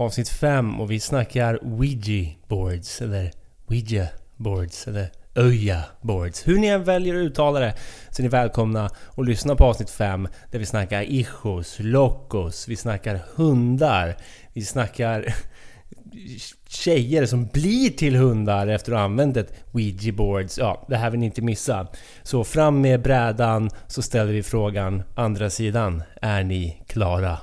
avsnitt 5 och vi snackar Ouija boards eller Ouija boards eller Öja boards. Hur ni än väljer att uttala det så är ni välkomna att lyssna på avsnitt 5 där vi snackar ichos, lockos, vi snackar hundar, vi snackar tjejer som blir till hundar efter att ha använt ett Ouija boards. Ja, det här vill ni inte missa. Så fram med brädan så ställer vi frågan andra sidan. Är ni klara?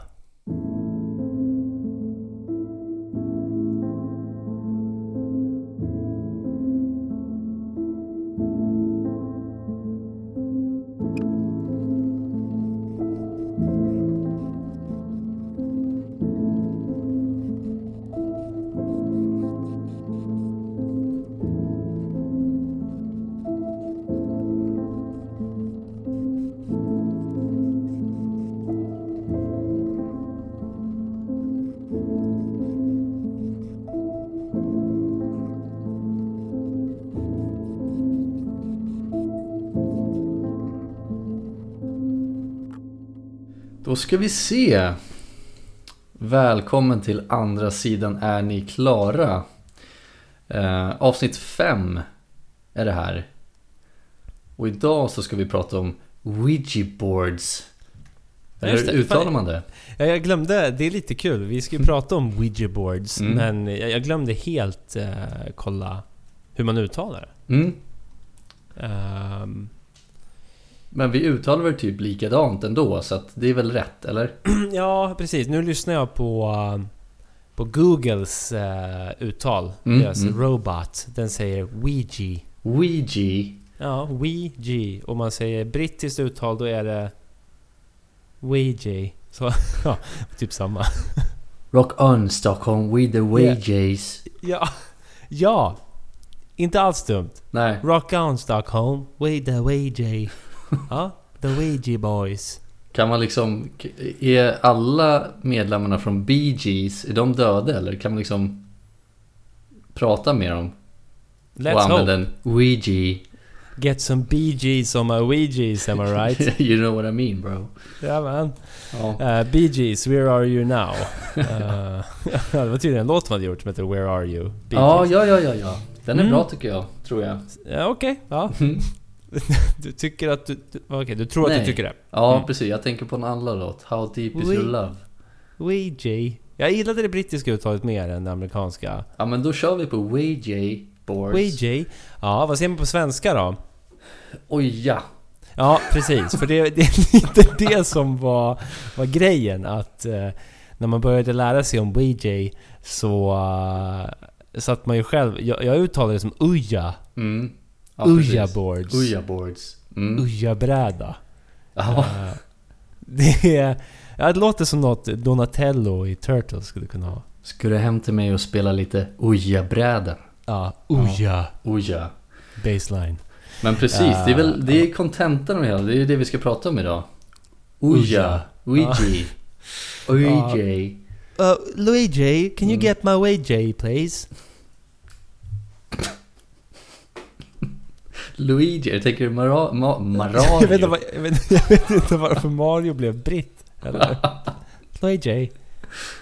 Ska vi se. Välkommen till andra sidan är ni klara? Eh, avsnitt 5 är det här. Och idag så ska vi prata om Ouija boards. Eller det. uttalar Fan. man det? Ja, jag glömde, det är lite kul. Vi ska ju prata om Ouija boards Mm. men jag glömde helt eh, kolla hur man uttalar det. Mm. Ehm, Men vi uttalar väl typ likadant ändå så att det är väl rätt, eller? ja, precis. Nu lyssnar jag på, på Googles eh, uttal. Mm, Deras mm. robot. Den säger Ouija. Ouija. Ja, Ouija. Och man säger brittiskt uttal, då är det Ouija. Så, ja, typ samma. Rock on Stockholm with the Ouijas. Ja, ja. Inte alls dumt. Nej. Rock on Stockholm, with the Ouija. Ja, the Ouija boys. Kan man liksom... Är alla medlemmarna från Bee Gees, är de döda eller kan man liksom prata med dem? och Let's använda hope. en Ouija. Get some BG's on my Ouijas, am I right? you know what I mean bro. Ja man. Ja. Uh, BG's, where are you now? Uh, det var tydligen en låt man hade gjort som heter Where are you? Bee ja, Gees. ja, ja, ja, ja. Den är Mm. bra tycker jag, tror jag. Ja, Okej, ja. Du tycker att du... du Okej, du tror att Nej. du tycker det? Ja, Mm. precis. Jag tänker på en annan låt. How deep is Oui. your love? Ouija. Jag gillade det brittiska uttalet mer än det amerikanska. Ja, men då kör vi på Ouija boards. Ouija. Ja, vad säger man på svenska då? Oj, ja. Ja, precis. För det, det är lite det som var, var grejen. Att eh, när man började lära sig om Ouija så uh, satt man ju själv... Jag, jag uttalade det som Uja. Mm. Ja Uja precis. boards. Ouija boards. Mm. Uja-bräda. Ja. Eh, det, är, ja, det låter som något Donatello i Turtles skulle kunna ha. Ska du hem till mig och spela lite Ouija-bräda? Ja, Uja. Ouija. Baseline. Men precis, det är väl det är kontentan av det hela. Det är det vi ska prata om idag. Ouija. Ouija. Ouija. Uh, Luigi, can you Mm. get my Ouija please? Luigi, jag tänker Mara, ma, Mario. Jag vet, inte, jag, vet, jag vet inte varför Mario blev britt. Eller? Luigi.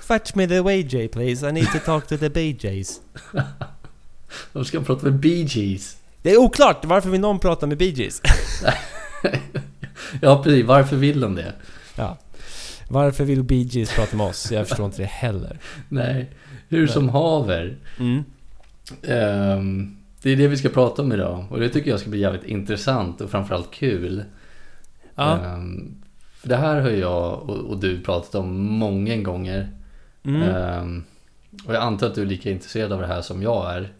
Fetch me the Ouija please, I need to talk to the BJs. De ska prata med Bee Gees. Det är oklart, varför vill någon prata med BJs? Ja precis, varför vill de det? Ja. Varför vill BJs prata med oss? Jag förstår inte det heller. Nej, hur som haver. Mm. Ehm, det är det vi ska prata om idag. Och det tycker jag ska bli jävligt intressant och framförallt kul. Ja. Ehm, för det här har jag och, och du pratat om många gånger. Mm. Ehm, och jag antar att du är lika intresserad av det här som jag är.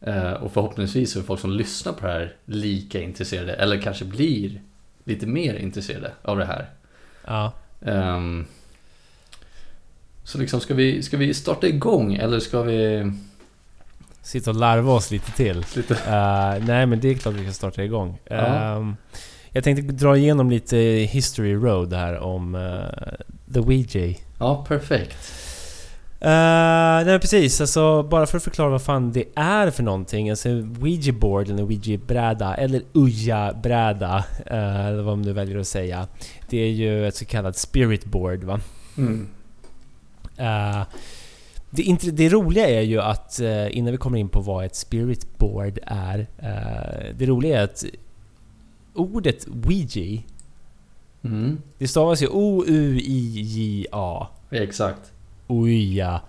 Ehm, och förhoppningsvis är folk som lyssnar på det här lika intresserade. Eller kanske blir lite mer intresserade av det här. Ja. Ehm, så liksom, ska vi, ska vi starta igång eller ska vi... Sitta och larva oss lite till. Eh, nej men det är klart vi kan starta igång. Ja. Ehm, jag tänkte dra igenom lite History Road här om eh, The Ouija. Ja, perfekt. Uh, nej precis, alltså bara för att förklara vad fan det är för någonting. Alltså Ouija board eller Ouija-bräda eller Uja-bräda. eh, eller vad man nu väljer att säga. Det är ju ett så kallat spirit board va. Mm. Eh, Det, det roliga är ju att, eh, innan vi kommer in på vad ett spirit board är. eh, Det roliga är att ordet Ouija, Mm. det stavas ju O-U-I-J-A. Exakt. Ouija.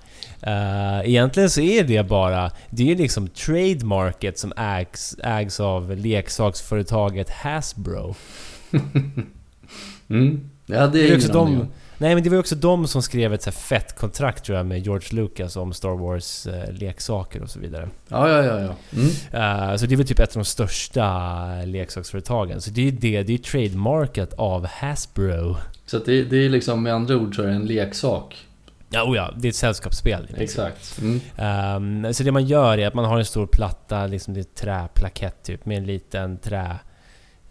Uh, egentligen så är det bara... Det är liksom trademarket som ägs, ägs av leksaksföretaget Hasbro. Mm. Ja, det Det är är också de. Nej men det var också de som skrev ett så fett kontrakt tror jag med George Lucas om Star Wars eh, leksaker och så vidare. Ja, ja, ja. ja. Mm. Eh, så det är väl typ ett av de största leksaksföretagen. Så det är det, det är trademarket av Hasbro. Så det, det är liksom med andra ord så är det en leksak. Ja, oh ja, det är ett sällskapsspel. Exakt. Mm. Ehm, så det man gör är att man har en stor platta, liksom det är träplakett typ, med en liten trä...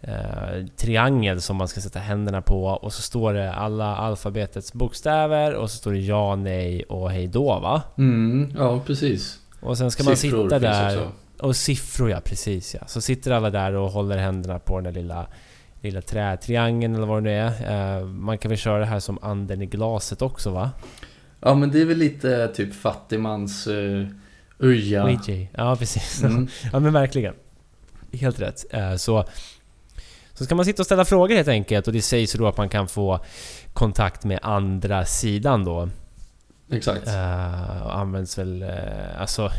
eh, triangel som man ska sätta händerna på och så står det alla alfabetets bokstäver och så står det ja, nej och hej då va? Mm. Ja, precis. Och sen ska man Siffror sitta finns där... också. Och siffror ja, precis ja. Så sitter alla där och håller händerna på den där lilla, lilla trätriangeln eller vad det nu är. Eh, man kan väl köra det här som anden i glaset också va? Ja, men det är väl lite typ fattigmans uh, uja. Ouija. Ja, precis. Mm. Ja men verkligen. Helt rätt. Eh, Så, så ska man sitta och ställa frågor helt enkelt och det sägs då att man kan få kontakt med andra sidan då. Exakt. Eh, Och används väl... eh, Alltså...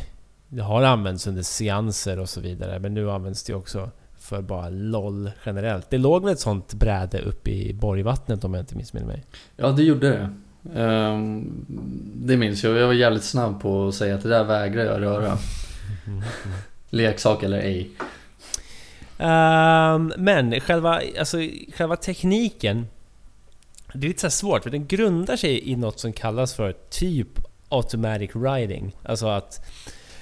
Det har använts under seanser och så vidare men nu används det också för bara LOL generellt. Det låg väl ett sånt bräde uppe i Borgvattnet om jag inte missminner mig. Ja, det gjorde det. Ehm, det minns jag. Jag var jävligt snabb på att säga att det där vägrar jag röra. Leksak eller ej. Ehm, men själva, alltså, själva tekniken Det är lite så svårt för den grundar sig i något som kallas för typ automatic writing. Alltså att,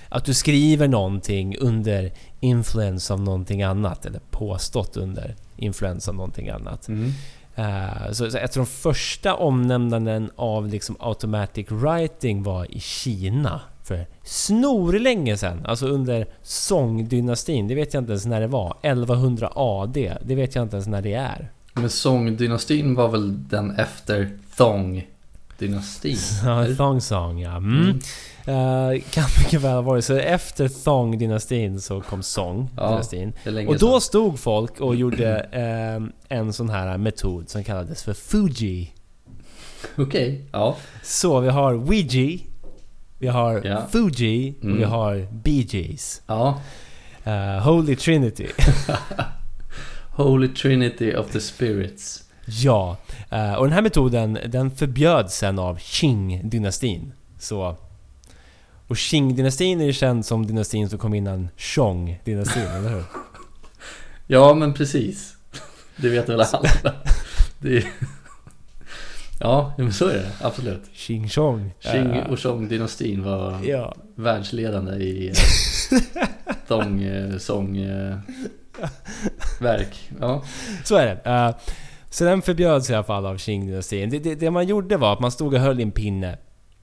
att du skriver någonting under influens av någonting annat. Eller påstått under influens av någonting annat. Mm. Eh, så, så ett av de första omnämnanden av liksom automatic writing var i Kina för snorlänge sedan. Alltså under Song-dynastin. Det vet jag inte ens när det var. 1100 AD. Det vet jag inte ens när det är. Men Song-dynastin var väl den efter Thong-dynastin? Ja, eller? Thong Song ja. Mm. Mm. Eh, kan mycket väl ha varit så. Efter Thong-dynastin så kom Song-dynastin. Länge och då stod folk och gjorde eh, en sån här metod som kallades för Fuji. Okej, ja. Så vi har Ouija, vi har Ja. Fuji och Mm. vi har Bee Gees. Ja. Eh, Holy Trinity. Holy Trinity of the Spirits. ja. Eh, och den här metoden den förbjöds sen av Qing-dynastin. Så... Och Qing-dynastin är ju känd som dynastin som kom innan Chong-dynastin, eller hur? Ja, men precis. Det vet väl alla. Det är... Ja, men så är det. Absolut. Qing Chong. Eh, och Song-dynastin var Ja. världsledande i eh, Thong, eh, Song eh, verk. Ja. Så är det. Så den förbjöds i alla fall av Qing-dynastin. Det, det, det man gjorde var att man stod och höll i en pinne.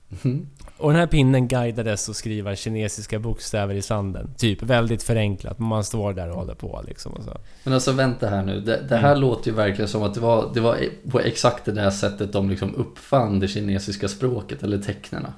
Mhm. Och den här pinnen guidades att skriva kinesiska bokstäver i sanden. Typ väldigt förenklat, man står där och håller på liksom och så. Men alltså vänta här nu. Det, det här Mm. låter ju verkligen som att det var, det var på exakt det där sättet de liksom uppfann det kinesiska språket eller tecknena.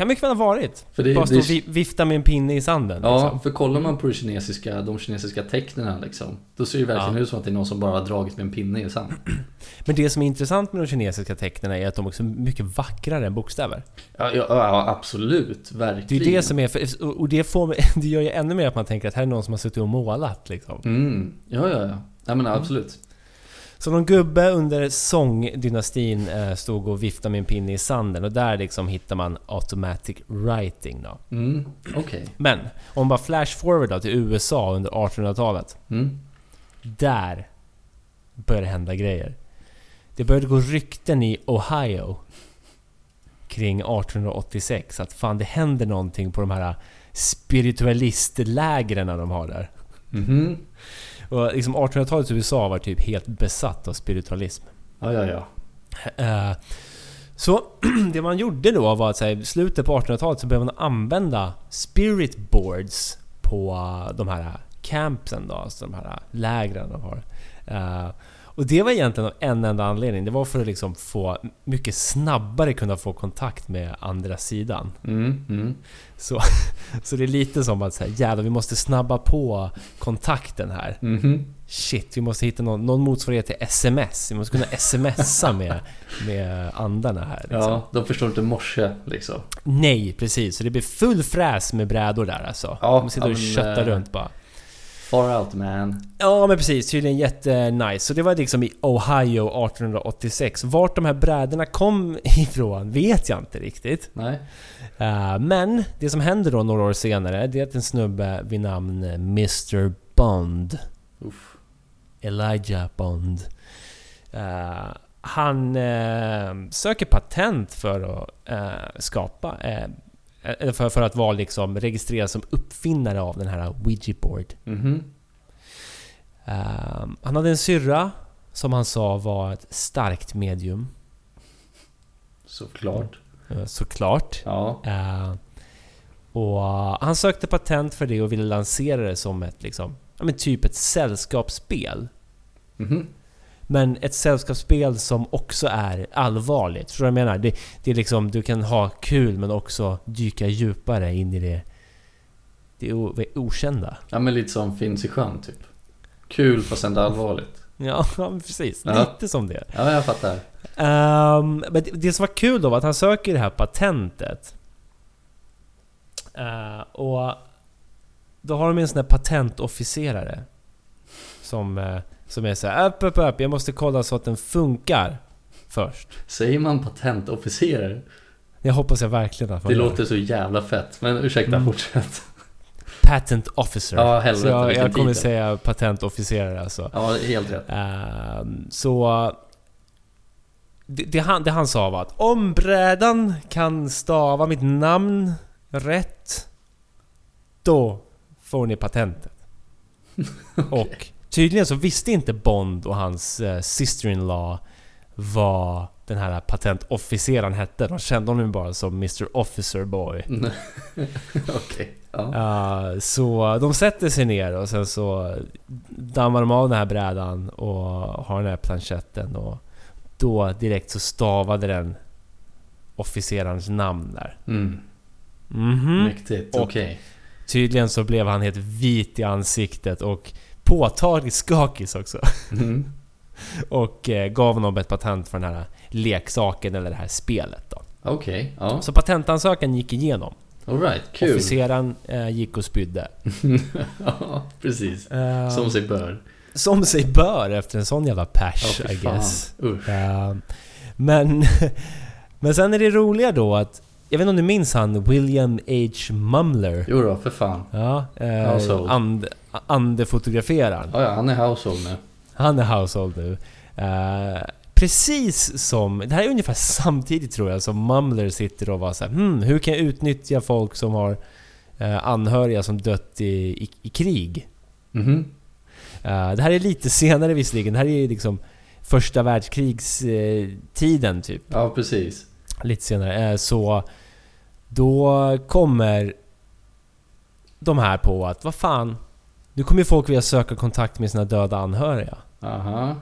Kan mycket väl ha varit. För det, Bara stå och vifta med en pinne i sanden. ja, Liksom. för kollar man på det kinesiska, de kinesiska tecknena liksom. Då ser det verkligen Ja. ut som att det är någon som bara har dragit med en pinne i sand. Men det som är intressant med de kinesiska tecknen är att de också är mycket vackrare än bokstäver. Ja, ja, ja absolut. Det är Verkligen. det som är... För, och det, får, det gör ju ännu mer att man tänker att här är någon som har suttit och målat liksom. Mm. Ja, ja, ja. Nej men absolut. Så någon gubbe under Song-dynastin eh, stod och viftade med en pinne i sanden och där liksom hittar man automatic writing då. Mm. Okej. Men om man bara flash forward då till USA under 1800-talet. Mm. Där började det hända grejer. Det började gå rykten i Ohio kring 1886 att fan det händer någonting på de här spiritualistlägren de har där. Mhm. Och liksom 1800-talets USA var typ helt besatt av spiritualism. Ja, ja, ja. Eh, Så det man gjorde då var att så här, i slutet på 1800-talet så började man använda spirit boards på de här campsen då, alltså de här lägren de har. Eh, Och det var egentligen av en enda anledning. Det var för att liksom få mycket snabbare kunna få kontakt med andra sidan. Mm, mm. Så, så det är lite som att säga jävlar vi måste snabba på kontakten här. Mhm. Shit, vi måste hitta någon, någon motsvarighet till SMS. Vi måste kunna smsa med, med andarna här. Liksom. Ja, de förstår inte morse liksom. Nej, precis. Så det blir full fräs med brädor där alltså. Ja, de sitter och ja, köttar eh, runt bara. Far out man. Ja men precis, tydligen jättenice. Så det var liksom i Ohio 1886. Vart de här brädorna kom ifrån vet jag inte riktigt. Nej. Eh, men det som händer då några år senare, det är att en snubbe vid namn Mr Bond, Uff. Elijah Bond, eh, han eh, söker patent för att eh, skapa, eh, för, för att vara liksom registrerad som uppfinnare av den här Ouija board. Mhm. Eh, han hade en syrra som han sa var ett starkt medium. Såklart. eh, Såklart. Ja. Eh, och han sökte patent för det och ville lansera det som ett liksom, ja men typ ett sällskapsspel. Mhm. Men ett sällskapsspel som också är allvarligt. Förstår du vad jag menar? Det, det är liksom, du kan ha kul men också dyka djupare in i det, det okända. Ja men lite som Finns i sjön typ. Kul fast ändå allvarligt. Ja, precis. Ja. Lite som det. Ja, jag fattar. Ehm, men det, det som var kul då var att han söker det här patentet. Eh, och då har de en sån här patentofficerare. Som, eh, som är såhär upp, upp, upp, jag måste kolla så att den funkar först. Säger man patentofficerare? Jag hoppas jag verkligen att man Det gör. låter så jävla fett. Men ursäkta, Mm. fortsätt. Patent officer. Ja, helvete, så jag, jag kommer titel. säga patentofficerare alltså. Ja, helt rätt. Ehm, så... Det, det, han, det han sa var att om brädan kan stava mitt namn rätt, då får ni patentet. Och tydligen så visste inte Bond och hans eh, sister-in-law vad den här patentofficeraren hette. De kände honom bara som Mr Officer Boy. Okej. Ja. Uh, så de sätter sig ner och sen så dammar de av den här brädan och har den här planchetten och då direkt så stavade den officerarens namn där. Mm. Mhm. Mäktigt. Och- Okej. Tydligen så blev han helt vit i ansiktet och påtagligt skakig också. Mm. Och eh, gav honom ett patent för den här leksaken eller det här spelet då. Okej. Ja. Så patentansökan gick igenom. Alright. Kul. Officeraren eh, gick och spydde. ja, precis. Eh, Som sig bör. Som sig bör efter en sån jävla pers, fy I guess. Eh, men, men sen är det roliga då att... Jag vet inte om du minns han William H. Mumler? Jo då, för fan. Ja, eh, Household. and, andefotograferaren. Ja, ja, han är household nu. Han är household nu. Eh, precis som... Det här är ungefär samtidigt tror jag som Mumler sitter och var så här, hmm, hur kan jag utnyttja folk som har eh, anhöriga som dött i, i, i krig? Mhm. Eh, det här är lite senare visserligen. Det här är liksom första världskrigstiden typ. Ja, precis. Lite senare. Eh, så då kommer de här på att vad fan. Nu kommer ju folk vilja söka kontakt med sina döda anhöriga. Aha.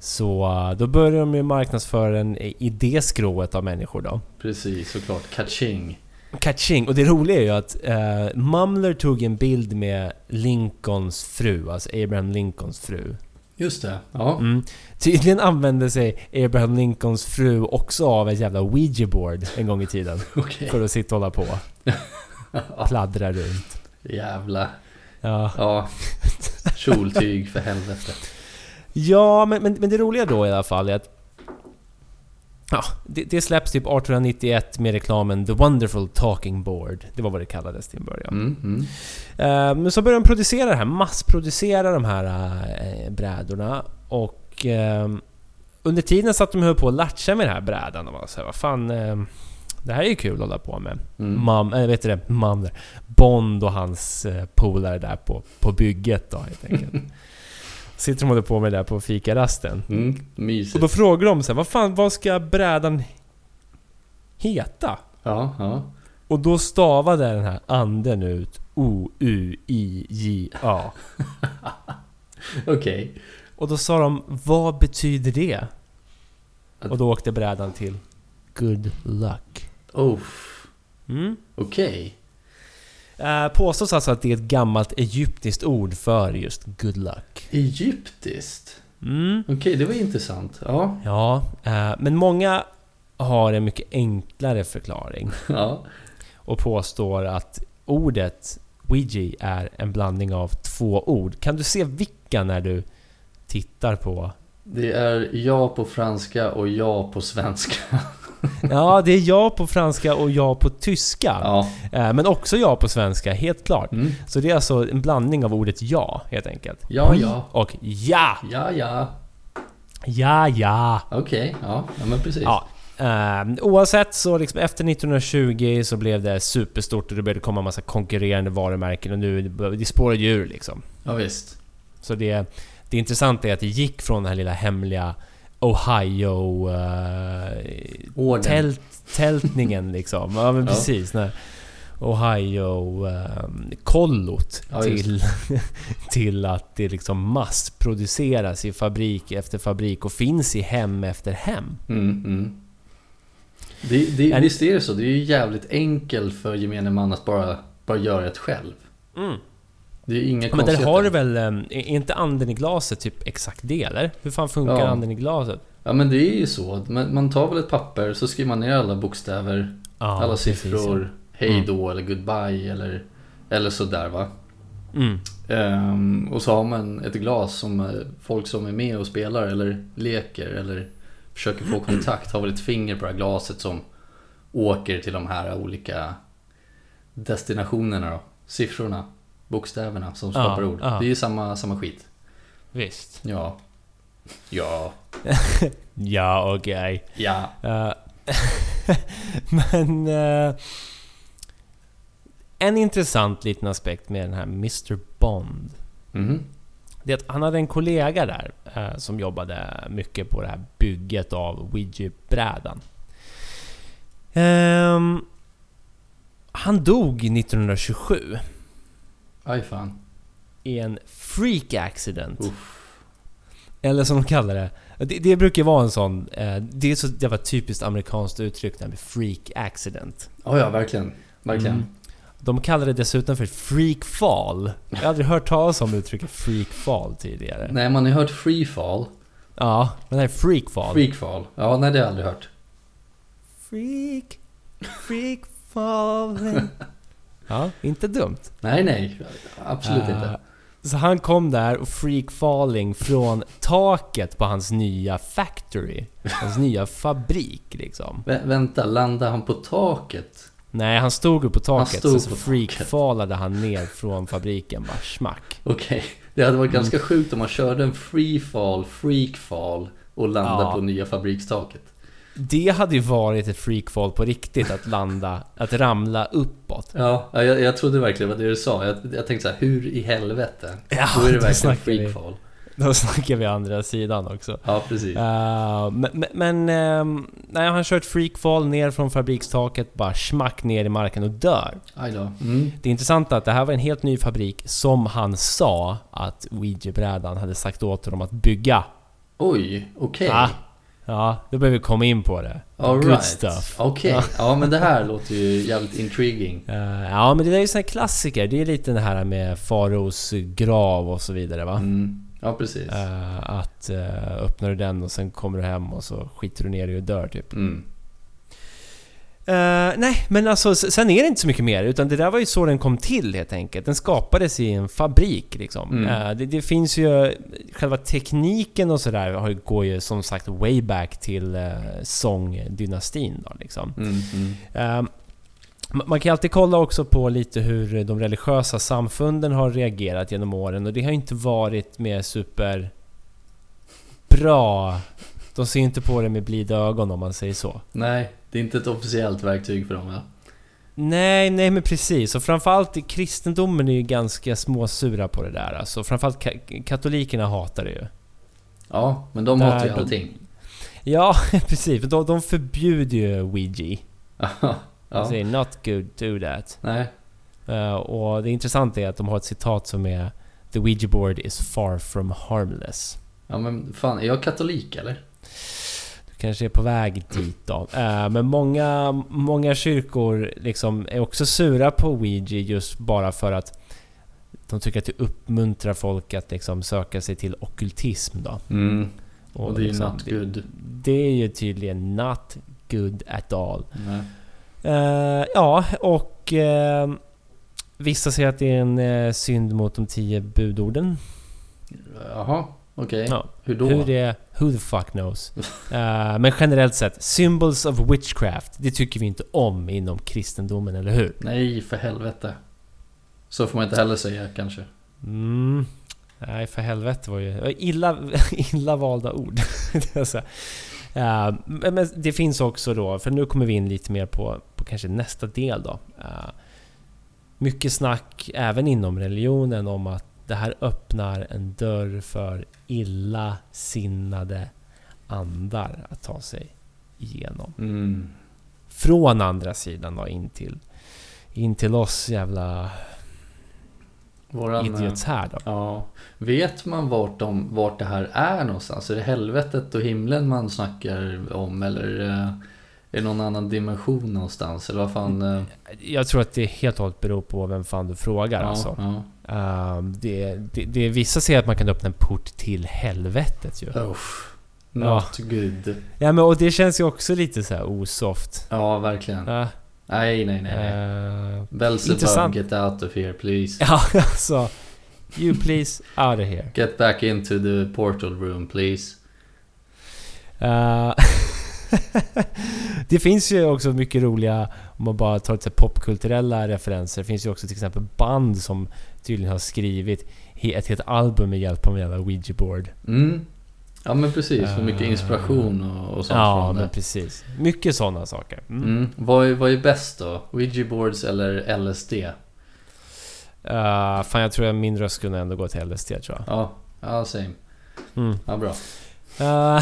Så eh, då börjar de ju marknadsföra den i det skrået av människor då. Precis, såklart. Kaching. Catching. Och det roliga är ju att eh, Mumler tog en bild med Lincolns fru, alltså Abraham Lincolns fru. Just det. Ja. Mm. Tydligen använde sig Abraham Lincolns fru också av ett jävla Ouija board en gång i tiden. Okej. För att sitta och hålla på. Pladdra runt. Jävla. Ja, Ja. Kjoltyg för helvete. ja men, men, men det roliga då i alla fall är att Ja, det, det släpps typ 1891 med reklamen The Wonderful Talking Board. Det var vad det kallades till en början. Mm, mm. Eh, Men så började de producera det här, massproducera de här eh, brädorna. Och eh, under tiden satt de och höll på att latcha med den här brädan och var så här, vad fan... Eh, det här är ju kul att hålla på med. Mm. Mam, äh, vet du det? Mam där. Bond och hans eh, polare där på, på bygget då helt enkelt. Sitter de och håller på med det där på fikarasten. Mm. Och Mysigt. då frågar de så här, vad fan, vad ska brädan heta? Ja, ja. Och då stavade den här anden ut O-U-I-J-A. Okej. Och då sa de, vad betyder det? Och då åkte brädan till Good Luck. Oh, Mm. okej. Eh, påstås alltså att det är ett gammalt egyptiskt ord för just good luck. Egyptiskt? Mm. Okej, det var intressant. Ja. Ja, eh, men många har en mycket enklare förklaring ja. och påstår att ordet Ouija är en blandning av två ord. Kan du se vilka när du tittar på... Det är ja på franska och ja på svenska. Ja, det är ja på franska och ja på tyska. Ja. Eh, Men också ja på svenska, helt klart. Mm. Så det är alltså en blandning av ordet ja, helt enkelt. Ja, ja. Och ja! Ja, ja. Ja, ja! Okej, ja. ja men precis. Ja. Eh, oavsett så liksom efter 1920 så blev det superstort och det började komma en massa konkurrerande varumärken och nu det spårade ju ur liksom. Ja, visst. Så det, det intressanta är att det gick från den här lilla hemliga Ohio uh, tält, tältningen liksom. Ja men precis. När Ohio uh, kollot Ja, till, till att det liksom massproduceras i fabrik efter fabrik och finns i hem efter hem. Mm, mm. Det, det, En- visst är det så? Det är ju jävligt enkelt för gemene man att bara, bara göra ett själv. Mm. Det är inga men där har du väl... eh, Är inte anden i glaset typ exakt det eller? Hur fan funkar Ja. anden i glaset? Ja men det är ju så. Man, tar väl ett papper så skriver man ner alla bokstäver, Ja, alla precis, siffror, hej då eller goodbye eller, eller sådär va. Mm. Ehm, och så har man ett glas som eh, folk som är med och spelar eller leker eller försöker få kontakt har väl ett finger på det här glaset som åker till de här olika destinationerna då. Siffrorna, bokstäverna som Ja, skapar ord. ja. Det är ju samma, samma skit. Visst. Ja. Ja. Ja, okej. Ja. Eh, men... eh, en intressant liten aspekt med den här Mr Bond. Mhm. Det är att han hade en kollega där eh, som jobbade mycket på det här bygget av Ouija-brädan. Ehm, han dog 1927 Aj fan. i en freak accident. Uff. Eller som de kallar det. Det, det brukar vara en sån... Eh, det är så jävla typiskt amerikanskt uttryck det här med freak accident. Ja, ja, verkligen. Verkligen. Mm. De kallar det dessutom för freak fall. Jag har aldrig hört talas om uttrycket freak fall tidigare. Nej, man har ju hört free fall. Ja, men det här är freak fall. Freak fall. Ja, nej det har jag aldrig hört. Freak, freak falling. ja, inte dumt. Nej, nej. Absolut Eh, inte. Så han kom där och freak falling från taket på hans nya factory. Hans nya fabrik liksom. Vä- vänta, landade han på taket? Nej, han stod upp på taket. stod så, så på freak taket. fallade han ner från fabriken bara smack. Okej. Det hade varit Mm. ganska sjukt om man körde en free fall, freak fall och landade Ja. på nya fabrikstaket. Det hade ju varit ett freakfall på riktigt att landa, att ramla uppåt. Ja, ja, jag, jag trodde verkligen vad det du sa. Jag, jag tänkte så här, hur i helvete? Ja, Då är det verkligen snackar vi. Då snackar vi andra sidan också. Ja, precis. Eh, men men, ehm, nej, han kör ett freakfall ner från fabrikstaket, bara smack ner i marken och dör. Aj då. Mm. Det är att det här var en helt ny fabrik som han sa att Ouija-brädan hade sagt åt honom att bygga. Oj, okej. Ja, ja, då behöver vi komma in på det. All Good right. stuff. Okej, Ja. ja men det här låter ju jävligt intriguing. Eh, ja, men det där är ju såna här klassiker. Det är lite det här med Faraos grav och så vidare va? Mm. Ja, precis. Eh, att uh, öppnar du den och sen kommer du hem och så skiter du ner dig och dör typ. Mm. Eh, nej, men alltså sen är det inte så mycket mer. Utan det där var ju så den kom till helt enkelt. Den skapades i en fabrik liksom. Mm. Eh, det, det finns ju... Själva tekniken och sådär ju- går ju som sagt way back till uh, sångdynastin då liksom. Mm. Mm. Ma- man kan alltid kolla också på lite hur de religiösa samfunden har reagerat genom åren och det har inte varit med super... Bra. De ser inte på det med blida ögon om man säger så. Nej, det är inte ett officiellt verktyg för dem va? Nej, nej men precis. Och framförallt i kristendomen är ju ganska småsura på det där. Alltså framförallt ka- katolikerna hatar det ju. Ja, men de Där hatar ju de- allting. Ja, precis. De, de förbjuder ju Ouija. Ja. De säger 'Not good, do that' Nej. Eh, och det intressanta är att de har ett citat som är The Ouija board is far from harmless. Ja men fan, är jag katolik eller? Kanske är på väg dit då. Eh, men många, många kyrkor liksom är också sura på Ouija just bara för att de tycker att det uppmuntrar folk att liksom söka sig till okkultism då. Mm. Och det är ju liksom, not det, good. det är ju tydligen not good at all. Nej. Eh, ja, och eh, vissa säger att det är en eh, synd mot de tio budorden. Jaha, okej. Ja. Hur då? Hur det... Who the fuck knows? Eh, men generellt sett, symbols of witchcraft, det tycker vi inte om inom kristendomen, eller hur? Nej, för helvete. Så får man inte heller säga kanske. Mm. Nej, för helvete var ju... Illa, illa valda ord. eh, men det finns också då, för nu kommer vi in lite mer på, på kanske nästa del då. Eh, mycket snack även inom religionen om att det här öppnar en dörr för illasinnade andar att ta sig igenom. Mm. Från andra sidan då in till, in till oss jävla Våran, idiots här då. Ja. Vet man vart, de, vart det här är någonstans? Är det helvetet och himlen man snackar om? Eller eh, är det någon annan dimension någonstans? Eller vad fan? eh, Jag tror att det helt och hållet beror på vem fan du frågar ja, alltså. ja. Ehm, det, det, det, vissa säger att man kan öppna en port till helvetet ju. Uff. Not good. Ja men och det känns ju också lite så här osoft. Ja, verkligen. Ja, Nej, nej, nej. nej. ehm, Belzebub, get out of here please. ja alltså. You please out of here. Get back into the portal room please. Eh, det finns ju också mycket roliga, om man bara tar lite popkulturella referenser. Det finns ju också till exempel band som tydligen har skrivit ett helt album med hjälp av en jävla Ouija board. Mm. Ja men precis, för mycket Eh, inspiration och, och sånt Ja, men precis. Mycket sådana saker. Mm. Mm. Vad, är, vad är bäst då? Ouija boards eller LSD? Eh, fan, jag tror att min röst skulle ändå gå till LSD tror jag. Ja, ja same. Mm. Ja, bra. Uh,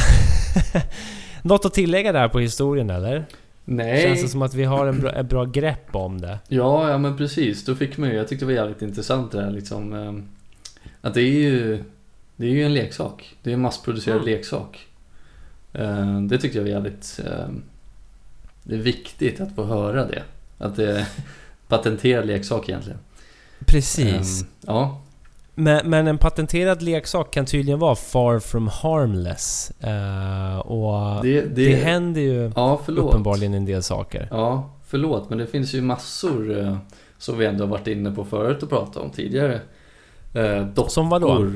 något att tillägga där på historien eller? Nej. Känns det som att vi har en bra, ett bra grepp om det? Ja, ja men precis. Då fick man ju, jag tyckte det var jävligt intressant det här liksom. ehm, Att det är ju, det är ju en leksak. Det är en massproducerad Mm. leksak. Eh, Det tyckte jag var jävligt, ehm, det är viktigt att få höra det. Att det är patenterad leksak egentligen. Precis. Ehm, Ja, Men, men en patenterad leksak kan tydligen vara far from harmless. Eh, och det, det, det, händer ju ja uppenbarligen en del saker. Ja, förlåt, men det finns ju massor eh, som vi ändå har varit inne på förut och pratat om tidigare. Eh, dockor Som vadå?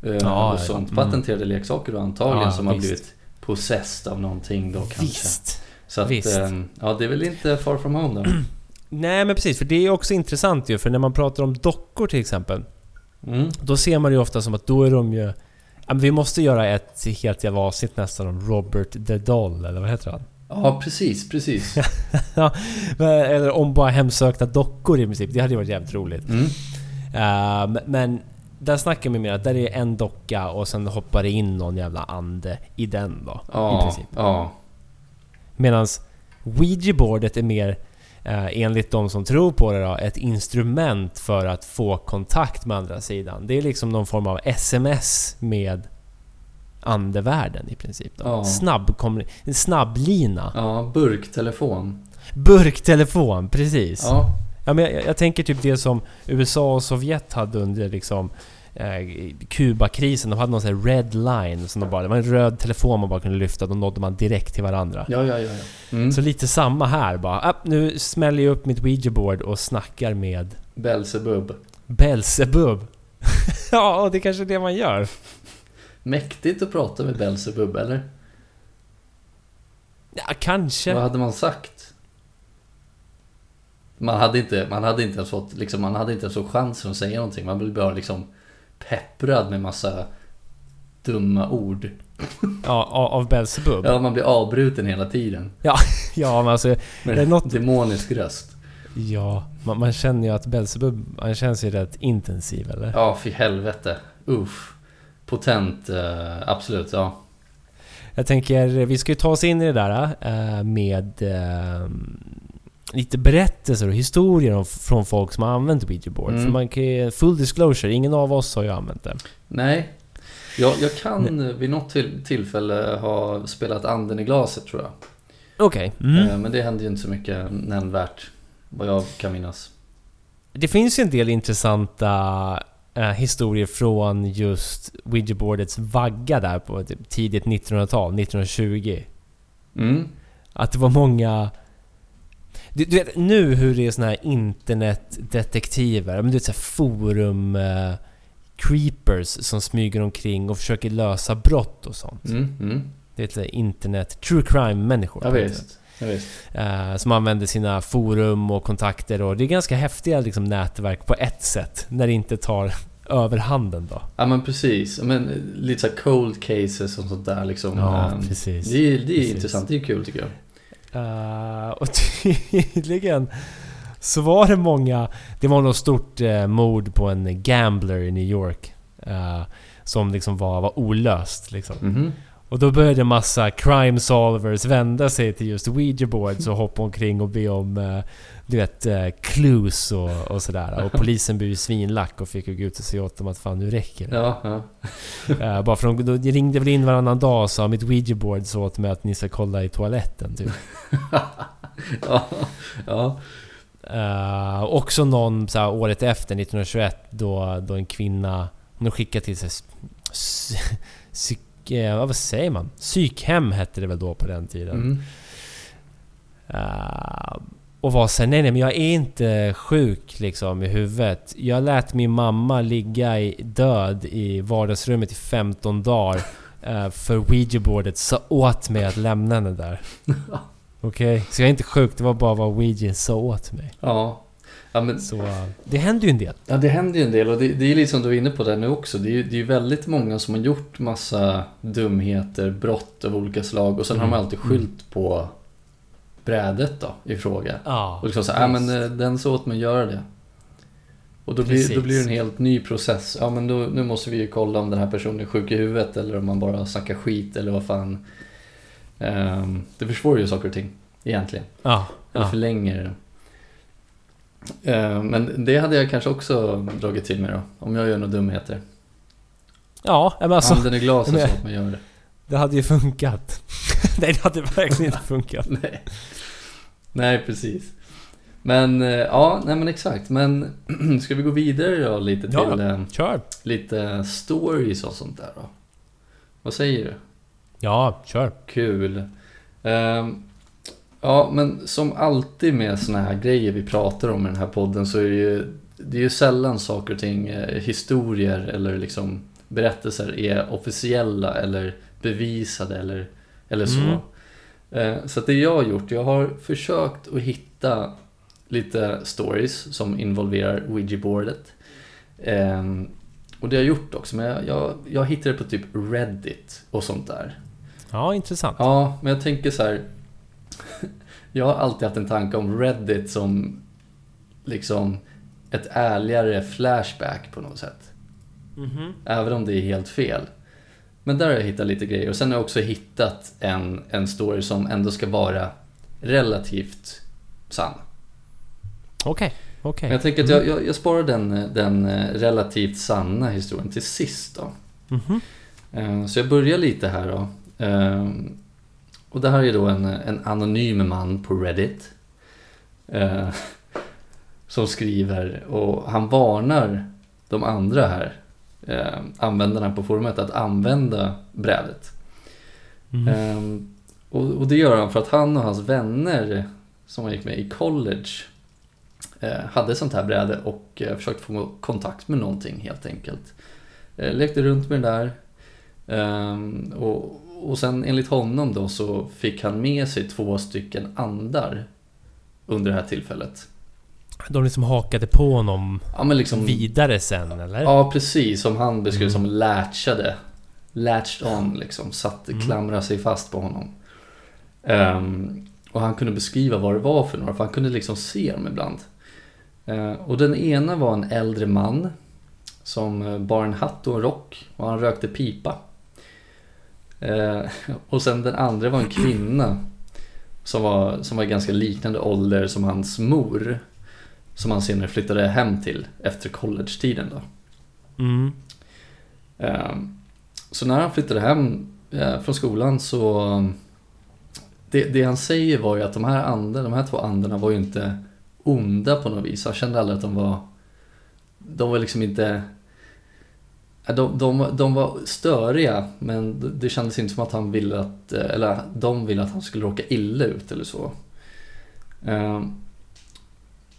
Ja, och sånt. mm. Patenterade leksaker då antagligen Ja, som har visst. blivit possessed av någonting då kanske. Visst. Så att, visst. ja det är väl inte far from home då. Nej men precis, för det är också intressant ju. För när man pratar om dockor till exempel. Mm. Då ser man det ju ofta som att då är de ju... Vi måste göra ett helt jävla avsnitt nästan om Robert the Doll, eller vad heter han? Ja, precis, precis. Eller om bara hemsökta dockor i princip. Det hade ju varit jävligt roligt. Mm. Ehm, men där snackar vi mer att där är en docka och sen hoppar det in någon jävla ande i den då. I Ja, princip. ja. Medan Ouija-boardet är mer, eh, enligt de som tror på det då, ett instrument för att få kontakt med andra sidan. Det är liksom någon form av SMS med andevärlden i princip. Då. Ja. Snabb, en snabblina. ja, burktelefon. Burktelefon, precis. Ja, Ja, men jag, jag tänker typ det som USA och Sovjet hade under liksom Kubakrisen. De hade någon sån här red line. Som de bara, det var en röd telefon man bara kunde lyfta. Då nådde man direkt till varandra. ja, ja, ja. ja. Mm. Så lite samma här bara. Nu smäller jag upp mitt Ouija-board och snackar med Belzebub. Belzebub. ja, och det är kanske är det man gör. Mäktigt att prata med Belzebub, eller? Ja, kanske. Vad hade man sagt? Man hade inte, man hade inte ens fått, liksom, man hade inte ens fått chansen att säga någonting. Man blev bara liksom pepprad med massa dumma ord. Ja, av, Belzebub. Ja, Ja, man blir avbruten hela tiden. men alltså... Med Det är något- demonisk röst. Ja, man, man känner ju att Belzebub, han känns ju rätt intensiv eller? Ja, för helvete. Uff. Potent, eh, absolut, ja. Jag tänker, vi ska ju ta oss in i det där eh, med eh, lite berättelser och historier om, från folk som har använt Ouija board. Mm. För man kan full disclosure, ingen av oss har ju använt det. Nej, Jag, jag kan vid något till, tillfälle ha spelat anden i glaset tror jag. Okej. Mm. Eh, Men det händer ju inte så mycket nämnvärt. Vad jag kan minnas. Det finns ju en del intressanta eh, historier från just Ouija-boardets vagga där på typ tidigt 1900-tal, 1920. Mm. Att det var många... Du, du vet nu hur det är såna här internetdetektiver, men du vet så forum... Eh, creepers som smyger omkring och försöker lösa brott och sånt. Mm. Mm. Det är internet... True crime-människor. Ja, visst. Ja, visst. Eh, som använder sina forum och kontakter och det är ganska häftiga liksom, nätverk på ett sätt. När det inte tar överhanden då. Ja men precis. Men eh, lite så här cold cases och sånt där liksom. Ja, precis. Det är, det är Precis. intressant, det är kul tycker jag. Uh, och tydligen så var det många... Det var något stort uh, mord på en gambler i New York. Uh, som liksom var, var olöst liksom. Mhm. Och då började en massa crime solvers vända sig till just Ouija boards och hoppa omkring och be om eh, du vet, eh, clues och, och sådär. Och polisen blev ju svinlack och fick ju gå ut och säga åt dem att fan nu räcker det. Ja, ja. Eh, bara för de, de ringde väl in varannan dag och sa mitt Ouija board så åt mig att ni ska kolla i toaletten typ. ja. ja. Uh, också någon så här, året efter, 1921, då, då en kvinna... Hon skickade till sig... Psyk, eh, vad säger man? Psykhem hette det väl då på den tiden. Mm. Uh, och var såhär, nej nej men jag är inte sjuk liksom i huvudet. Jag lät min mamma ligga i, död i vardagsrummet i 15 dagar. Uh, för Ouija-bordet sa åt mig att lämna henne där. Okej? Så jag är inte sjuk, det var bara vad Ouija sa åt mig. ja. Ja, men, Så det händer ju en del. ja, det händer ju en del och det, det är lite som du är inne på där nu också. Det är ju det är väldigt många som har gjort massa dumheter, brott av olika slag och sen har de Mm. alltid skyllt på brädet då i fråga. Ja, Och liksom så, ja men eh, den sa åt mig att göra det. Och då blir, då blir det en helt ny process. Ja men då, nu måste vi ju kolla om den här personen är sjuk i huvudet eller om man bara snackar skit eller vad fan. Ehm, det försvårar ju saker och ting egentligen. Ja, Eller ja. förlänger. Ehm, men det hade jag kanske också dragit till mig då. Om jag gör några dumheter. ja men alltså Anden i glaset men- mig att göra det. det hade ju funkat. Nej det hade verkligen inte funkat. Nej. Nej, precis. Men eh, ja, nej men exakt. Men ska vi gå vidare då lite till eh, Kör! lite stories och sånt där då? Vad säger du? Ja, kör. Kul. Ehm, ja, men som alltid med såna här grejer vi pratar om i den här podden så är det ju, det är ju sällan saker och ting, eh, historier eller liksom berättelser är officiella eller bevisade eller, eller så. Mm. Eh, Så det jag har gjort, jag har försökt att hitta lite stories som involverar Ouija-boardet. Ehm, och det har jag gjort också, men jag, jag, jag hittade på typ Reddit och sånt där. Ja, intressant. Ja, men jag tänker så här. Jag har alltid haft en tanke om Reddit som liksom ett ärligare Flashback på något sätt. Mhm. Även om det är helt fel. Men där har jag hittat lite grejer och sen har jag också hittat en, en story som ändå ska vara relativt sann. Okej, okej. Men jag tänker att jag, jag, jag sparar den, den eh, relativt sanna historien till sist då. Mhm. Eh, Så jag börjar lite här då. Eh, Och det här är då en, en anonym man på Reddit. eh, Som skriver och han varnar de andra här eh, användarna på forumet att använda brädet. Mm. Ehm, och, och det gör han för att han och hans vänner som han gick med i college eh, hade sånt här bräde och eh, försökte få kontakt med någonting helt enkelt. Eh, lekte runt med det där. Ehm, och, och sen enligt honom då så fick han med sig två stycken andar under det här tillfället. De liksom hakade på honom Ja men liksom... vidare sen, eller? Ja precis, som han beskrev Mm. som latchade. Latched on liksom, satt, Mm. klamrade sig fast på honom. Ehm, och han kunde beskriva vad det var för några, för han kunde liksom se dem ibland. Eh, och den ena var en äldre man som eh, bar en hatt och en rock och han rökte pipa. Eh, och sen den andra var en kvinna som var, som var ganska liknande ålder som hans mor. Som han senare flyttade hem till efter college-tiden då. Mm. Ehm, så när han flyttade hem eh, från skolan så... Det, det han säger var ju att de här, anden, de här två anderna var ju inte onda på något vis. Han kände aldrig att de var... De var liksom inte... De, de, de var störiga men det- kändes inte som att han ville att... Eh, eller de ville att han skulle råka illa ut eller så. Eh,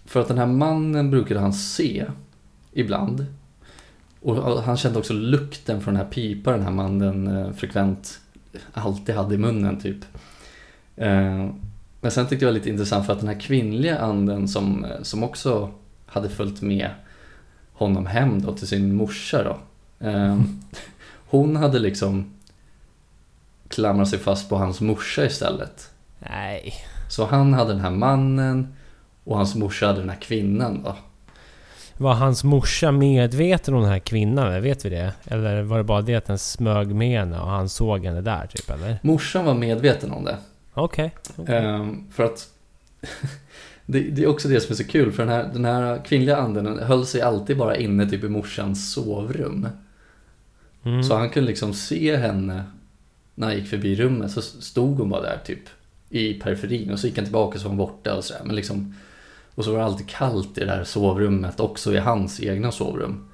för att den här mannen brukade han se ibland. Och han kände också lukten från den här pipan den här mannen eh, frekvent alltid hade i munnen typ. Men sen tyckte jag det var lite intressant för att den här kvinnliga anden som, som också hade följt med honom hem då till sin morsa då eh, Hon hade liksom klamrat sig fast på hans morsa istället. Nej. Så han hade den här mannen och hans morsa hade den här kvinnan då. Var hans morsa medveten om den här kvinnan? Vet vi det? Eller var det bara det att den smög med henne och han såg henne där typ eller? Morsan var medveten om det. Okej. okej. Ehm, för att det, det är också det som är så kul för den här, den här kvinnliga anden den höll sig alltid bara inne typ i morsans sovrum. Mm. Så han kunde liksom se henne när han gick förbi rummet så stod hon bara där typ i periferin och så gick han tillbaka så var hon borta och sådär. Men liksom, och så var det alltid kallt i det här sovrummet också i hans egna sovrum.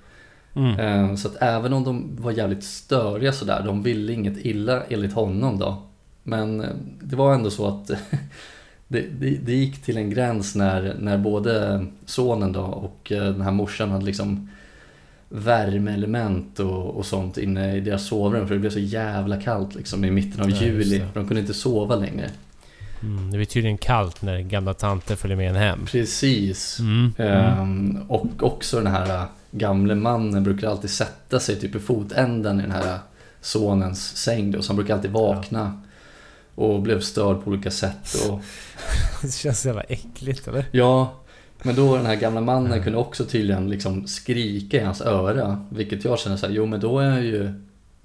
Mm. Eh, Så att även om de var jävligt störiga sådär, de ville inget illa enligt honom då. Men eh, det var ändå så att det, det, det gick till en gräns när, när både sonen då och eh, den här morsan hade liksom värmeelement och, och sånt inne i deras sovrum för det blev så jävla kallt liksom i mitten av Ja, juli. För de kunde inte sova längre. Mm. Det blir tydligen kallt när gamla tanter följer med en hem. Precis. Mm. Mm. Ehm, och också den här äh, gamle mannen brukar alltid sätta sig typ i fotänden i den här äh, sonens säng då, så han brukar alltid vakna och blev störd på olika sätt. Och, Det känns så jävla äckligt eller? ja, men då den här gamla mannen kunde också tydligen liksom skrika i hans öra, vilket jag känner så här, jo men då är jag ju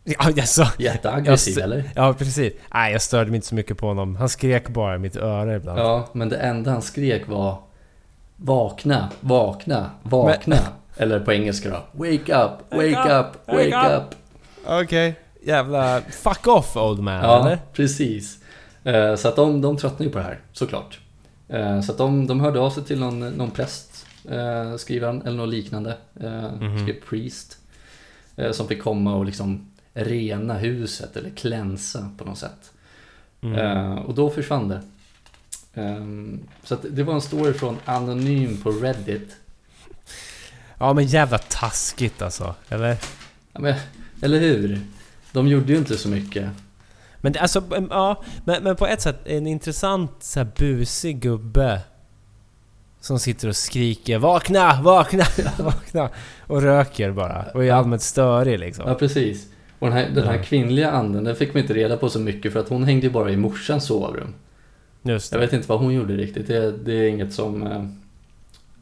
Ja, alltså, jätteaggressiv Jag eller? ja precis. Nej, jag störde mig inte så mycket på honom. Han skrek bara i mitt öra ibland. Ja, men det enda han skrek var Vakna, vakna, vakna. Eller på engelska då, wake up, wake up, wake up. Okej. Jävla... Fuck off old man, Ja, eller? precis. Eh, Så att de, de tröttnade ju på det här, såklart. Eh, Så att de, de hörde av sig till någon, någon präst, eh, skrivaren, eller något liknande. eh, Mhm. Skrev priest. eh, Som fick komma och liksom rena huset, eller klänsa på något sätt. Mm. Eh, Och då försvann det. Eh, Så att det var en story från Anonym på Reddit. Ja men jävla taskigt alltså. Eller? Ja, men, eller hur? De gjorde ju inte så mycket. Men det, alltså, ja. Men, men på ett sätt, en intressant så här busig gubbe. Som sitter och skriker 'Vakna! Vakna! Vakna!' Och röker bara. Och är allmänt störig liksom. Ja, precis. Och den här, den här kvinnliga anden, den fick man inte reda på så mycket för att hon hängde ju bara i morsans sovrum. Just Jag det. vet inte vad hon gjorde riktigt. Det, det är inget som, eh,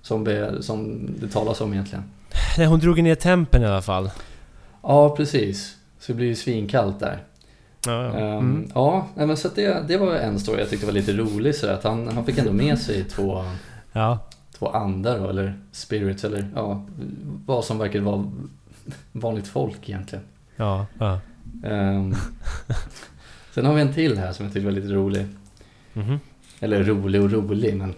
som, det, som det talas om egentligen. Nej, hon drog ner tempen i alla fall. Ja, precis. Så det blir ju svinkallt där. Ja, ja. Ehm, Mm. ja men så det, det var en story jag tyckte var lite rolig. Så att han, han fick ändå med sig två, ja. två andar eller spirits, eller ja, vad som verkar vara vanligt folk egentligen. Ja. ja. Ehm, sen har vi en till här som jag tyckte var lite rolig. Mhm. Eller rolig och rolig, men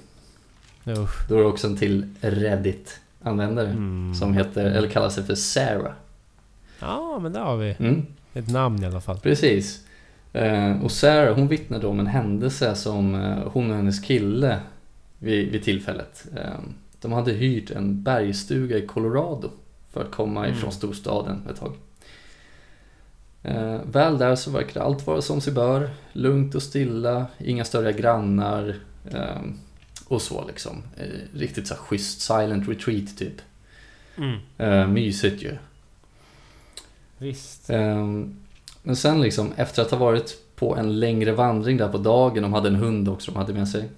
Usch. då är det också en till Reddit-användare Mm. som heter, eller kallar sig för Sarah. Ja, men där har vi Mm, ett namn i alla fall. precis. Eh, och Sarah, hon vittnade om en händelse som eh, hon och hennes kille vid, vid tillfället. Eh, de hade hyrt en bergstuga i Colorado för att komma Mm. ifrån storstaden ett tag. Väl där så verkade allt vara som sig bör. Lugnt och stilla, inga större grannar och så liksom. Riktigt så här schysst silent retreat typ. Mm. Mysigt ju. Visst. Ehm, Men sen liksom efter att ha varit på en längre vandring där på dagen, de hade en hund också de hade med sig.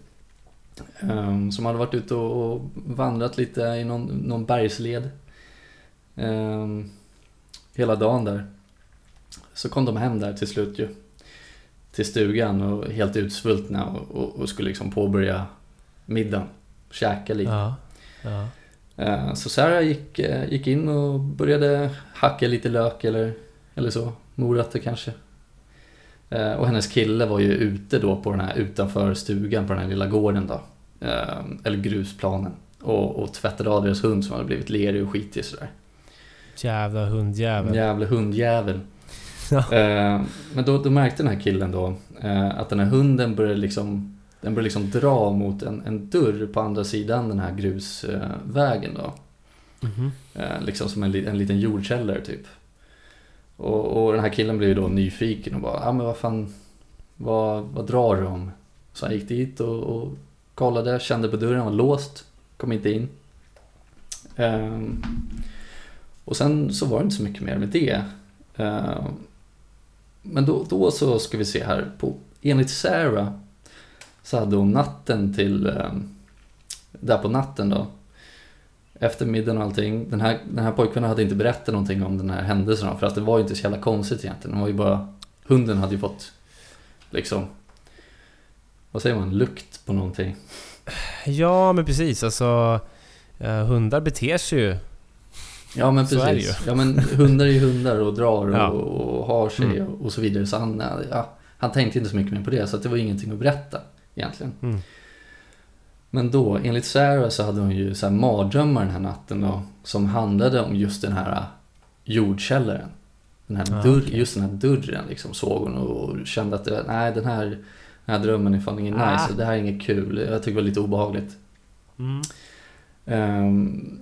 ehm, Som hade varit ute och vandrat lite i någon, någon bergsled. ehm, Hela dagen där. Så kom de hem där till slut ju. Till stugan och helt utsvultna och, och, och skulle liksom påbörja middagen. Käka lite. Ja. Ja. Eh, Så Sarah gick, eh, gick in och började hacka lite lök eller, eller så. morötter kanske. Eh, och hennes kille var ju ute då på den här utanför stugan på den här lilla gården då. Eller grusplanen. Och, och tvättade av deras hund som hade blivit lerig och skitig sådär. Jävla hundjävel. Jävla hundjävel. Men då, då märkte den här killen då att den här hunden började liksom den började liksom dra mot en, en dörr på andra sidan den här grusvägen då. Mhm. Eh, liksom som en, en liten jordkällare typ. Och, och den här killen blev ju då nyfiken och bara, ja ah, men vad fan, vad, vad drar du om? Så han gick dit och, och kollade, kände på dörren, var låst, kom inte in. Ehm, och sen så var det inte så mycket mer med det. Ehm, men då, då så ska vi se här, på, enligt Sarah så hade hon natten till, ehm, där på natten då, efter middagen och allting. Den här, den här pojkvännen hade inte berättat någonting om den här händelsen för att det var ju inte så jävla konstigt egentligen. Det var ju bara, hunden hade ju fått liksom, vad säger man, lukt på någonting. Ja, men precis. Alltså, eh, hundar beter sig ju. Ja men precis. Ja men hundar är ju hundar och drar och, Ja. och har sig Mm. och, så vidare. Så han, ja, han tänkte inte så mycket mer på det så det var ingenting att berätta egentligen. Mm. Men då, enligt Sarah så hade hon ju så här mardrömmar den här natten då, som handlade om just den här jordkällaren. Den här Ah, dörr, okej. Just den här dörren liksom såg hon och kände att det, nej den här, den här drömmen är fan ingen Ah. nice, det här är inget kul, jag tycker det var lite obehagligt. Mm. Ehm,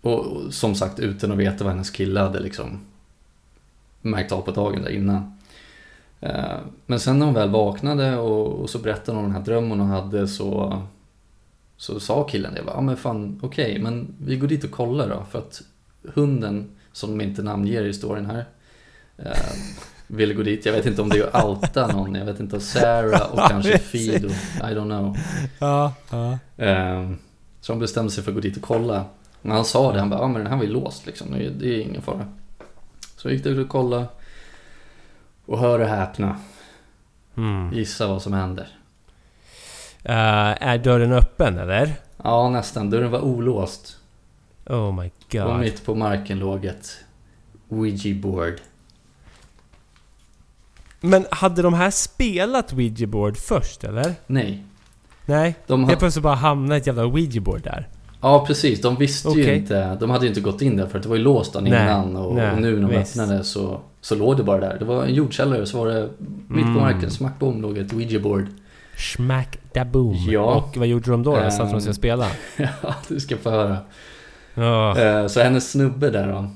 och, och som sagt utan att veta vad hennes kille hade liksom märkt av på dagen där innan. Ehm, men sen när hon väl vaknade och, så berättade hon om den här drömmen hon hade så, så sa killen det. Ja men fan okej, men vi går dit och kollar då. För att hunden, som de inte namnger i storyn här, eh, ville gå dit. Jag vet inte om det är att outa någon. Jag vet inte om Sarah och kanske. Fido. I don't know. Ja, ja. Ehm, Så de bestämde sig för att gå dit och kolla. Men han sa det, han bara, ja men den här var ju låst liksom, det är, ingen fara. Så gick dit och kolla och hör och häpna, Mm. gissa vad som händer. Eh, är dörren öppen eller? Ja nästan, dörren var olåst. Oh my Och god. mitt på marken låg ett Ouija-board. Men hade de här spelat Ouija board först eller? Nej, Nej? de ha, plötsligt bara hamnade ett jävla Ouija board där. ja precis, de visste ju Okej. inte, de hade ju inte gått in där för att det var ju låst Nej, innan och, nej, och nu när de visst. öppnade så, så låg det bara där. Det var en jordkällare så var det mitt på Mm. marken, smack bom, låg ett Ouija-board. Smack da boom. Ja. Och vad gjorde de då? då? Satt de sig Ehm. och spela? Ja, du ska få höra. Eh, Så hennes snubbe där då,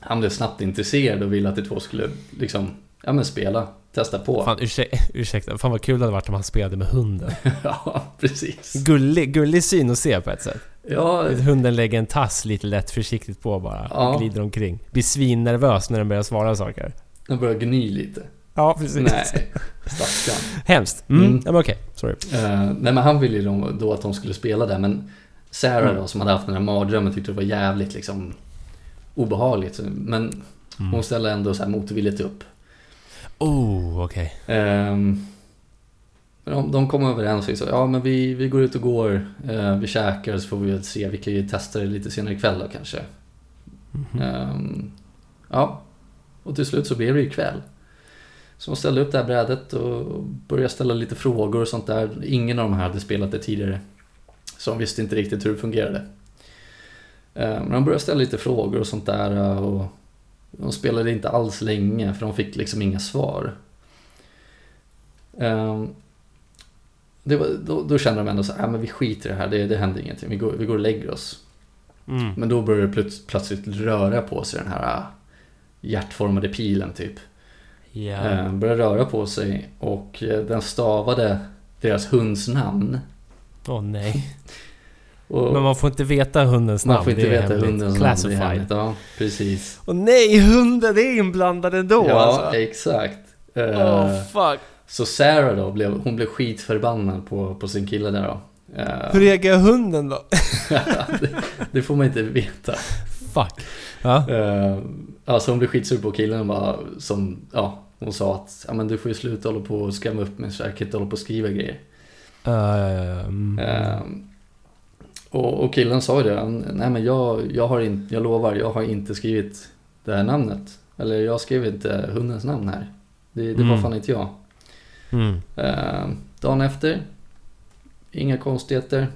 han blev snabbt intresserad och ville att de två skulle liksom, ja men spela, testa på. Fan ursäkta, ursäkta, fan vad kul det hade varit om han spelade med hunden. ja, precis. Gullig, gullig syn att se på ett sätt. Ja, Hunden lägger en tass lite lätt försiktigt på bara. Ja. Och glider omkring. Blir svinnervös när den börjar svara saker. den börjar gny lite. Ja, precis. Nej, stackarn. Hemskt. Mm. Mm. Ja, men okej. Sorry. Eh, nej men han ville ju då- då att de skulle spela där men Sarah Mm. då som hade haft den här mardrömmen tyckte det var jävligt liksom obehagligt. Men Mm. hon ställde ändå så här motvilligt upp. Oh, okej. Ehm, men de, de kom överens sa ja men vi, vi går ut och går, eh, vi käkar så får vi se, vi kan ju testa det lite senare ikväll då kanske. Mhm. Ehm, ja, och till slut så blev det ju kväll. Så de ställde upp det här brädet och började ställa lite frågor och sånt där. Ingen av de här hade spelat det tidigare. Så de visste inte riktigt hur det fungerade. Ehm, Men de började ställa lite frågor och sånt där och de spelade inte alls länge för de fick liksom inga svar. Ehm, var, då, då kände de ändå så här, "Ja, men vi skiter i det här, det, det händer ingenting, vi går, vi går och lägger oss. Mm. Men då började det plöts- plötsligt röra på sig den här äh, hjärtformade pilen typ. Eh, började röra på sig och eh, den stavade deras hunds namn. Åh nej. Och Men man får inte veta hundens namn. man får inte veta hemligt. hundens namn. Classified. hemligt. Ja, precis. Åh nej, hunden är inblandad ändå ja, alltså. exakt. Åh Eh, fuck. Så Sarah då, blev, hon blev skitförbannad på, på sin kille där då. Eh, Hur reagerar hunden då? det, det får man inte veta. Fuck. Ja. Uh, alltså hon blev skitsur på killen och bara som, ja, hon sa att ja, men du får ju sluta hålla på och skrämma upp mig så jag kan inte hålla på och skriva grejer. Ja. Mm. Och, och killen sa ju det, nej men jag, jag har inte, jag lovar, jag har inte skrivit det här namnet. Eller jag skrev inte hundens namn här. Det, det Mm. var fan inte jag. Mm. Eh, dagen efter, inga konstigheter.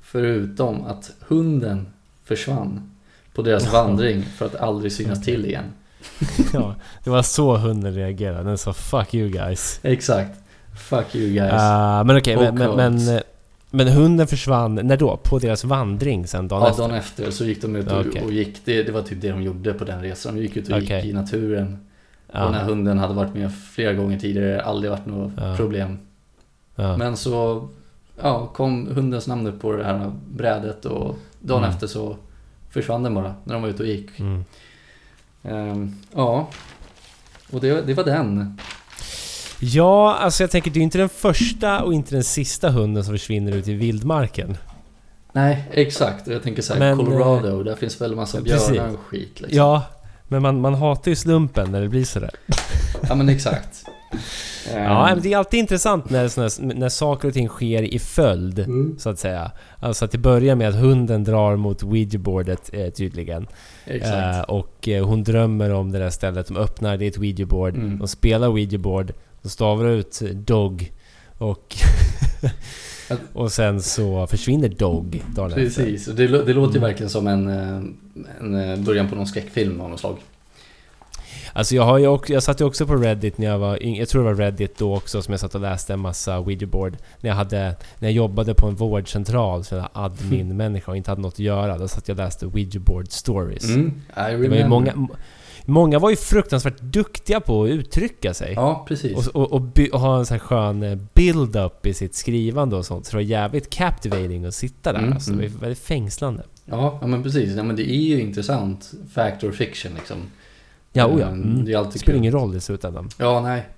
Förutom att hunden försvann på deras Jaha. vandring för att aldrig synas till igen. Ja, det var så hunden reagerade. Den sa 'fuck you guys' Exakt. Fuck you guys. Ah, Men okej, men, Och men, men, eh, men hunden försvann, när då? På deras vandring sen dagen ja, efter? dagen efter så gick de ut och, Okej. och gick. Det, det var typ det de gjorde på den resan. De gick ut och Okej. gick i naturen. Ja, Och när hunden hade varit med flera gånger tidigare, aldrig varit något Ja. problem. Men så ja, kom hundens namn upp på det här brädet och dagen Mm. efter så försvann den bara när de var ute och gick. Mm. Ehm, ja, och det, det var den. Ja, alltså jag tänker det är ju inte den första och inte den sista hunden som försvinner ut i vildmarken. Nej, exakt. Jag tänker så här, Men, Colorado, där finns väl en massa precis. björnar och skit liksom. Ja, men man, man hatar ju slumpen när det blir sådär. Ja, men exakt. Ehm, Ja, men det är alltid intressant när, såna, när saker och ting sker i följd, mm, så att säga. Alltså att det börjar med att hunden drar mot ouija-boardet eh, tydligen. exakt. Eh, och eh, hon drömmer om det där stället. De öppnar, det är ett ouija-board. Mm. De spelar ouija-board. De stavar ut eh, Dog. Och... Och sen så försvinner Dog dagen. Precis, det, det låter ju verkligen som en, eh, en eh, början på någon skräckfilm av något slag. Alltså jag har ju också, jag satt ju också på Reddit när jag var Jag tror det var Reddit då också som jag satt och läste en massa ouija-board. När jag hade... När jag jobbade på en vårdcentral som en admin-människa och inte hade något att göra. Då satt jag och läste ouija-board stories. Mm, Det var ju många... Många var ju fruktansvärt duktiga på att uttrycka sig. Ja, precis. Och, och, och, by, och ha en sån här skön eh, build-up i sitt skrivande och sånt. Så det var jävligt captivating att sitta där. Mm, alltså, det var mm. väldigt fängslande. Ja, ja men precis. Ja, men det är ju intressant. Fact or fiction liksom. Ja, oh ja. Ehm, Mm. Det är alltid spelar kul. ingen roll i slutändan. Ja, nej.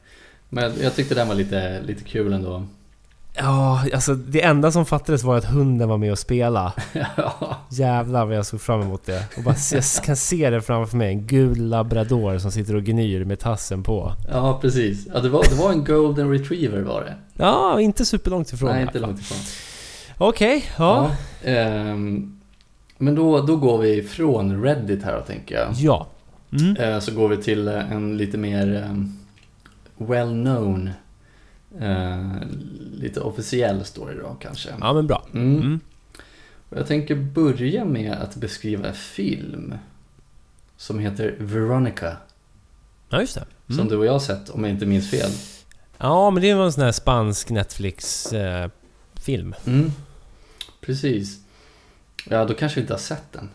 Men jag tyckte den var lite, lite kul ändå. Ja, alltså det enda som fattades var att hunden var med och spela. ja, Jävlar vad jag såg fram emot det. Och bara, jag kan se det framför mig. En gul labrador som sitter och gnyr med tassen på. ja, precis. Ja, det, var, det var en golden retriever var det. Ja, inte superlångt ifrån. nej, inte långt ifrån. Okej, ja. ehm, men då, då går vi från Reddit här tänker jag. Ja. Mm. Eh, så går vi till eh, en lite mer ehm, well-known, eh, lite officiell story då kanske. Ja, men bra. Mm. Mm. Jag tänker börja med att beskriva en film som heter Veronica. Ja, just det. Som Mm. du och jag har sett om jag inte minns fel. Ja, men det var en sån här spansk Netflix-film. Mm. Precis. Ja, då kanske vi inte har sett den.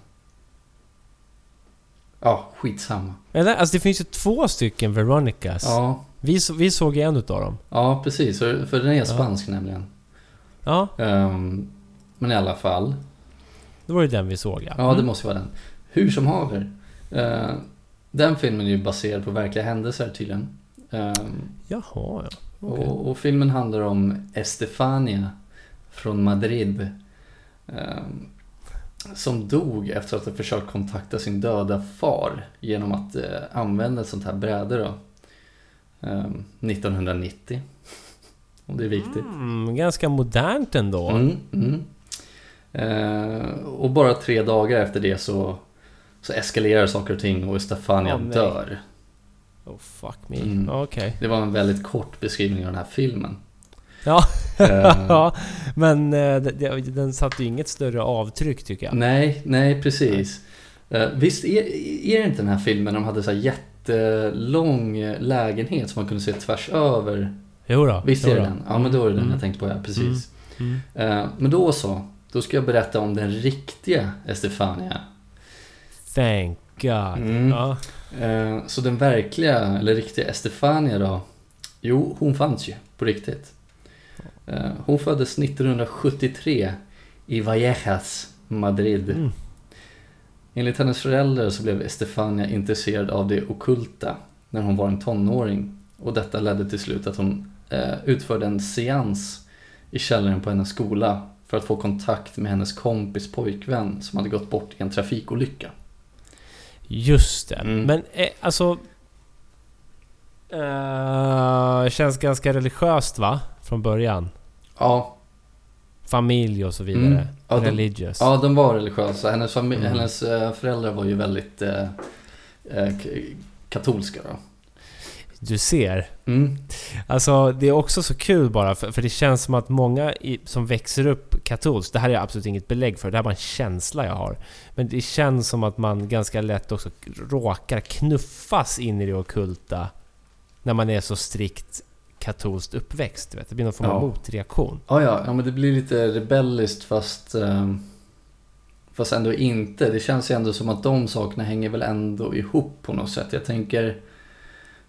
Ja, skitsamma. Eller, alltså det finns ju två stycken Veronicas. Ja, Vi, vi såg ju en utav dem. ja precis. För, den är spansk nämligen. Ja, Ehm, men i alla fall. då var det den vi såg ja. Ja, det Mm. måste vara den. Hur som haver. Eh, den filmen är ju baserad på verkliga händelser tydligen. Ehm, Jaha, ja. Okej. och, och filmen handlar om Estefania från Madrid. ehm, som dog efter att ha försökt kontakta sin döda far genom att eh, använda ett sånt här bräde då. Ehm, 1990. Om det är viktigt. Mm, ganska modernt ändå. Mm, mm. Eh, och bara tre dagar efter det så, så eskalerar saker och ting och Stefania nej. dör. Oh fuck me. Mm. Okej. Det var en väldigt kort beskrivning av den här filmen. Ja. Eh, men eh, den satte ju inget större avtryck tycker jag. nej, nej precis. Eh, visst är, är det inte den här filmen de hade så här jättelång lägenhet som man kunde se tvärs över? Jo då. Visst jo är det den? Ja men då är det den Mm. jag tänkte på, ja precis. Mm. Eh, men då så, då ska jag berätta om den riktiga Estefania. Thank God. Mm. Ja. Eh, Så den verkliga, eller riktiga Estefania då? Jo, hon fanns ju på riktigt. Eh, Hon föddes 1973 i Vallejas, Madrid. Enligt hennes föräldrar så blev Estefania intresserad av det okulta när hon var en tonåring. Och detta ledde till slut att hon eh, utförde en seans i källaren på hennes skola för att få kontakt med hennes kompis pojkvän som hade gått bort i en trafikolycka. Just det. Mm. Men eh, alltså... Uh, känns ganska religiöst va? Från början. Ja, Familj och så vidare. Mm. Ja, de- Religious. Ja, de var religiösa. Hennes, Mm. hennes eh, föräldrar var ju väldigt, eh, eh, katolska då. Du ser. Mm. Alltså det är också så kul bara för, för det känns som att många i, som växer upp katolskt, det här är absolut inget belägg för, det här är bara en känsla jag har. Men det känns som att man ganska lätt också råkar knuffas in i det ockulta när man är så strikt katolskt uppväxt. Vet. Det blir någon form av Ja. motreaktion. Ja, ja, ja, men det blir lite rebelliskt fast, eh, fast ändå inte. Det känns ju ändå som att de sakerna hänger väl ändå ihop på något sätt. Jag tänker,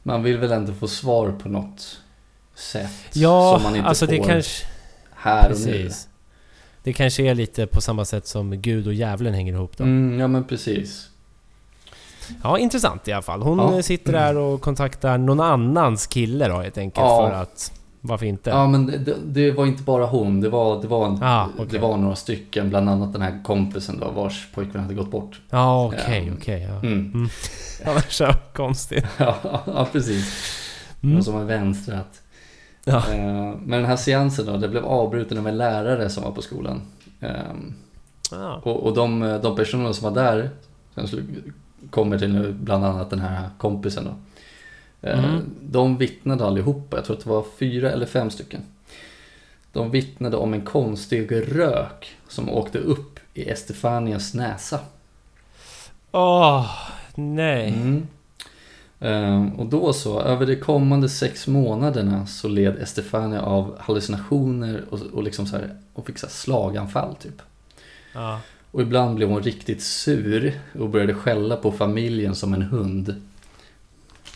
man vill väl ändå få svar på något sätt Ja, som man inte alltså får det kanske... här och nu. Precis. Det kanske är lite på samma sätt som Gud och djävulen hänger ihop då. Mm, ja, men precis. Ja, intressant i alla fall. Hon Ja. sitter där och kontaktar någon annans kille då helt enkelt Ja. för att... Varför inte? Ja, men det, det var inte bara hon. Det var, det, var, Ah, okej. det var några stycken, bland annat den här kompisen då, vars pojkvän hade gått bort. Ja, okej, Ehm, okej. ja. Mm. Annars är det konstigt. ja, ja, precis. Mm. Och som en vänstrat. Ja. Eh, Men den här seansen då, det blev avbruten av en lärare som var på skolan. Ehm, Ja. Och, och de, de personerna som var där, så kommer till nu bland annat den här kompisen då. Eh, Mm. De vittnade allihopa, jag tror att det var fyra eller fem stycken. De vittnade om en konstig rök som åkte upp i Estefanias näsa. Åh, nej. Mm. Ehm, och då så, över de kommande sex månaderna så led Estefania av hallucinationer och, och liksom så här, och fick så slaganfall typ. Ja. Och ibland blev hon riktigt sur och började skälla på familjen som en hund.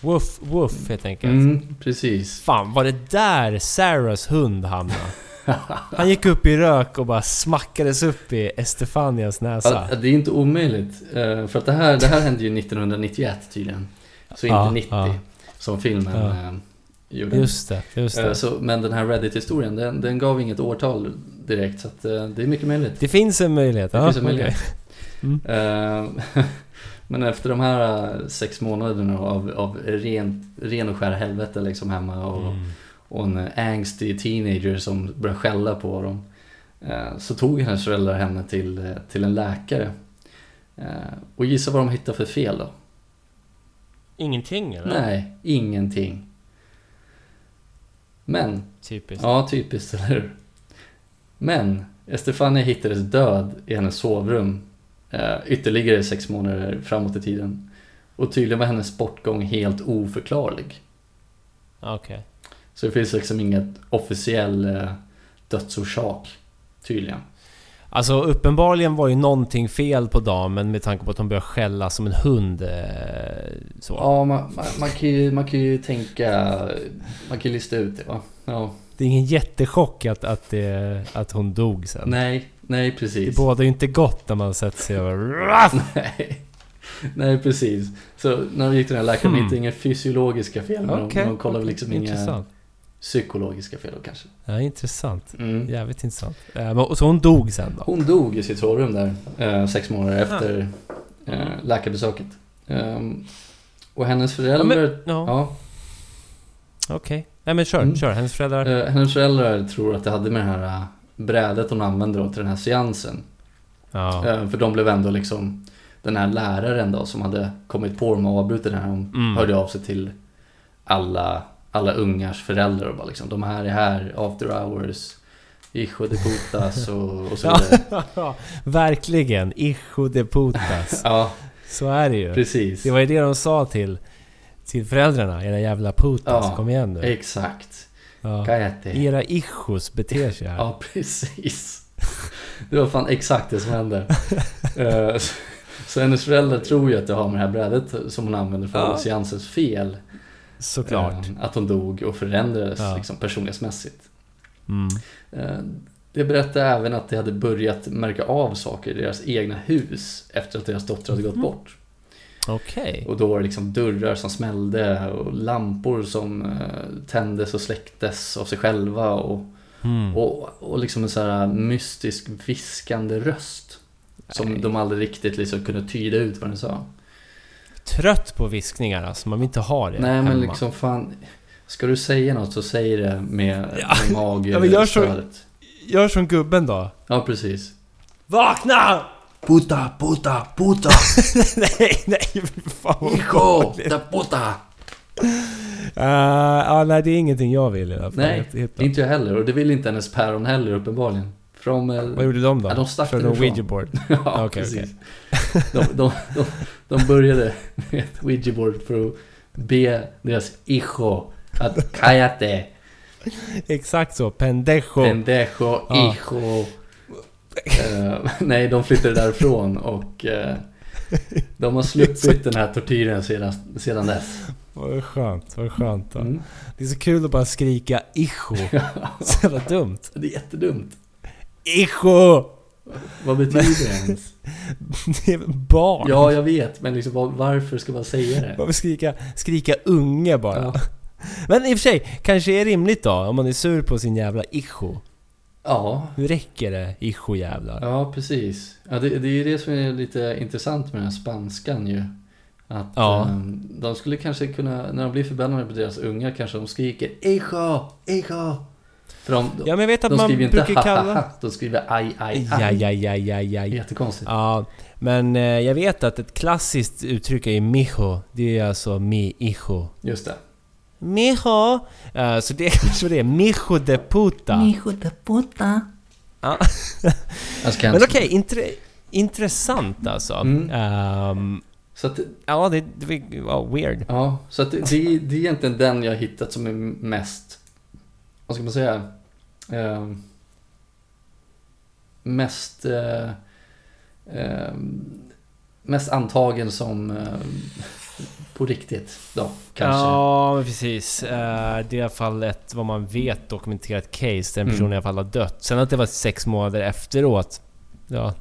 Woof, woof helt enkelt. Mm, precis. Fan, var det där Sarahs hund hamnade? Han gick upp i rök och bara smackades upp i Estefanias näsa. Ja, det är inte omöjligt. eh, För att det här, det här hände ju 1991 tydligen. Så inte Ja, 90 ja. som filmen eh, gjorde. Just det, just Eh, det. Så, men den här Reddit-historien, den, den gav inget årtal direkt. Så att, eh, det är mycket möjligt. Det finns en möjlighet. Det ja, finns en möjlighet. Mm. Eh, Men efter de här sex månaderna av, av ren, ren och skär helvete liksom hemma och, Mm. och en angsty teenager som börjar skälla på dem. Så tog hennes föräldrar henne till, till en läkare. Och gissa vad de hittade för fel då? Ingenting eller? Nej, ingenting. Men, Typiskt. ja typiskt eller hur? Men, Estefania hittades död i hennes sovrum eh, ytterligare sex månader framåt i tiden. Och tydligen var hennes bortgång helt oförklarlig. Okej. Så det finns liksom inget officiell eh, dödsorsak, tydligen. Alltså uppenbarligen var ju någonting fel på damen med tanke på att hon började skälla som en hund. Eh, så. Ja, man, man, man, kan ju, man kan ju tänka, man kan ju lista ut det va? Ja. Det är ingen jättechock att, att, det, att hon dog sen. Nej, nej Det precis. bådar ju inte gott när man sätter sig och... Nej. nej, precis. Så när vi gick till den här läkaren, Hmm. hittade inga fysiologiska fel, men Okej, de, de kollade okej. liksom inga Intressant. Psykologiska fel då kanske. Ja, intressant. Mm. Jävligt intressant. Eh, så hon dog sen då? Hon dog i sitt sovrum där, eh, sex månader efter eh, läkarbesöket. Ehm, och hennes Ja, föräldrar... men, ja, ja, okej. Nej men kör, Mm. kör. Hennes föräldrar... Eh, hennes föräldrar tror att det hade med det här brädet hon använde då till den här seansen. Ja. Eh, för de blev ändå liksom den här läraren då som hade kommit på dem och avbrutit det här. Hon Mm. hörde av sig till alla, alla ungars föräldrar och bara liksom de här är här, after hours, hijo de putas och, och så vidare. Ja, verkligen. Hijo de putas. Ja, Så är det ju. precis. Det var ju det de sa till, till föräldrarna. Era jävla putas. Ja, Kom igen nu. Exakt. Ja. Era hijos beter sig här. Ja, precis. Det var fan exakt det som hände. Eh, så- Så hennes föräldrar tror ju att det har med det här brädet som hon använder för Ja. seansens fel. Såklart. eh, Att hon dog och förändrades Ja. liksom, personlighetsmässigt. Mm. Eh, Det berättade även att de hade börjat märka av saker i deras egna hus efter att deras dotter hade gått Mhm. bort. Okej. Och då var det liksom dörrar som smällde och lampor som eh, tändes och släcktes av sig själva och, Mm. och, och liksom en så här mystisk viskande röst. Som Nej. de aldrig riktigt liksom kunde tyda ut vad den sa. Trött på viskningar alltså. Man vill inte ha det Nej hemma. men liksom fan, ska du säga något så säg det med, Ja. med mag Ja, men gör stödet. Gör som gubben då. Ja precis. Vakna! Puta, puta, puta! nej, nej, fan vad Hijo de puta! Uh, ja, nej, det är ingenting jag vill i alla fall. Nej, inte jag heller. Och det vill inte hennes päron heller uppenbarligen. De... eh, Vad gjorde de då? Ja, de stack Körde därifrån. Ouija board? ja, Okej, precis. De, de, de, de började med ett ouija board för att be deras hijo att cállate, Exakt så, pendejo. pendejo, Ja. Eh, nej, de flyttade därifrån och eh, de har sluppit den här tortyren sedan, sedan dess. Vad skönt, vad skönt. då. Mm. Det är så kul att bara skrika icho. Så jävla dumt. Det är jättedumt. Icho! Vad betyder det ens? Det är barn? Ja, jag vet, men liksom, var- varför ska man säga det? Varför skrika, skrika unge bara? Ja. Men i och för sig, kanske är rimligt då om man är sur på sin jävla icho. Ja, Hur räcker det, icho jävlar? ja precis. Ja, det, det är ju det som är lite intressant med den här spanskan ju. Att Ja. ehm, de skulle kanske kunna, när de blir förbannade på deras unga kanske de skriker Hijo, hijo. För de, Ja men jag vet att de man skriver inte brukar ha, ha, kalla... ha, de skriver aj, aj, aj. Ja, ja, ja, ja, ja. ja. Jättekonstigt. Ja, men eh, jag vet att ett klassiskt uttryck är mijo. Det är alltså mi hijo. Just det. Mijo! Eh, så det är kanske det är. Mijo de puta. Hijo de puta. Ja. Alltså, Men okej, intre, intressant alltså. Mm. Ehm, Så att, ja, det, det var weird. ja, så att det, det, är- det är egentligen den jag hittat som är mest, vad ska man säga, ehm, mest, eh, ehm, mest antagen som eh, på riktigt då, kanske. Ja, precis. Eh, det är i alla fall ett, vad man vet, dokumenterat case där en person Mm. i alla fall har dött. Sen att det var sex månader efteråt. Ja,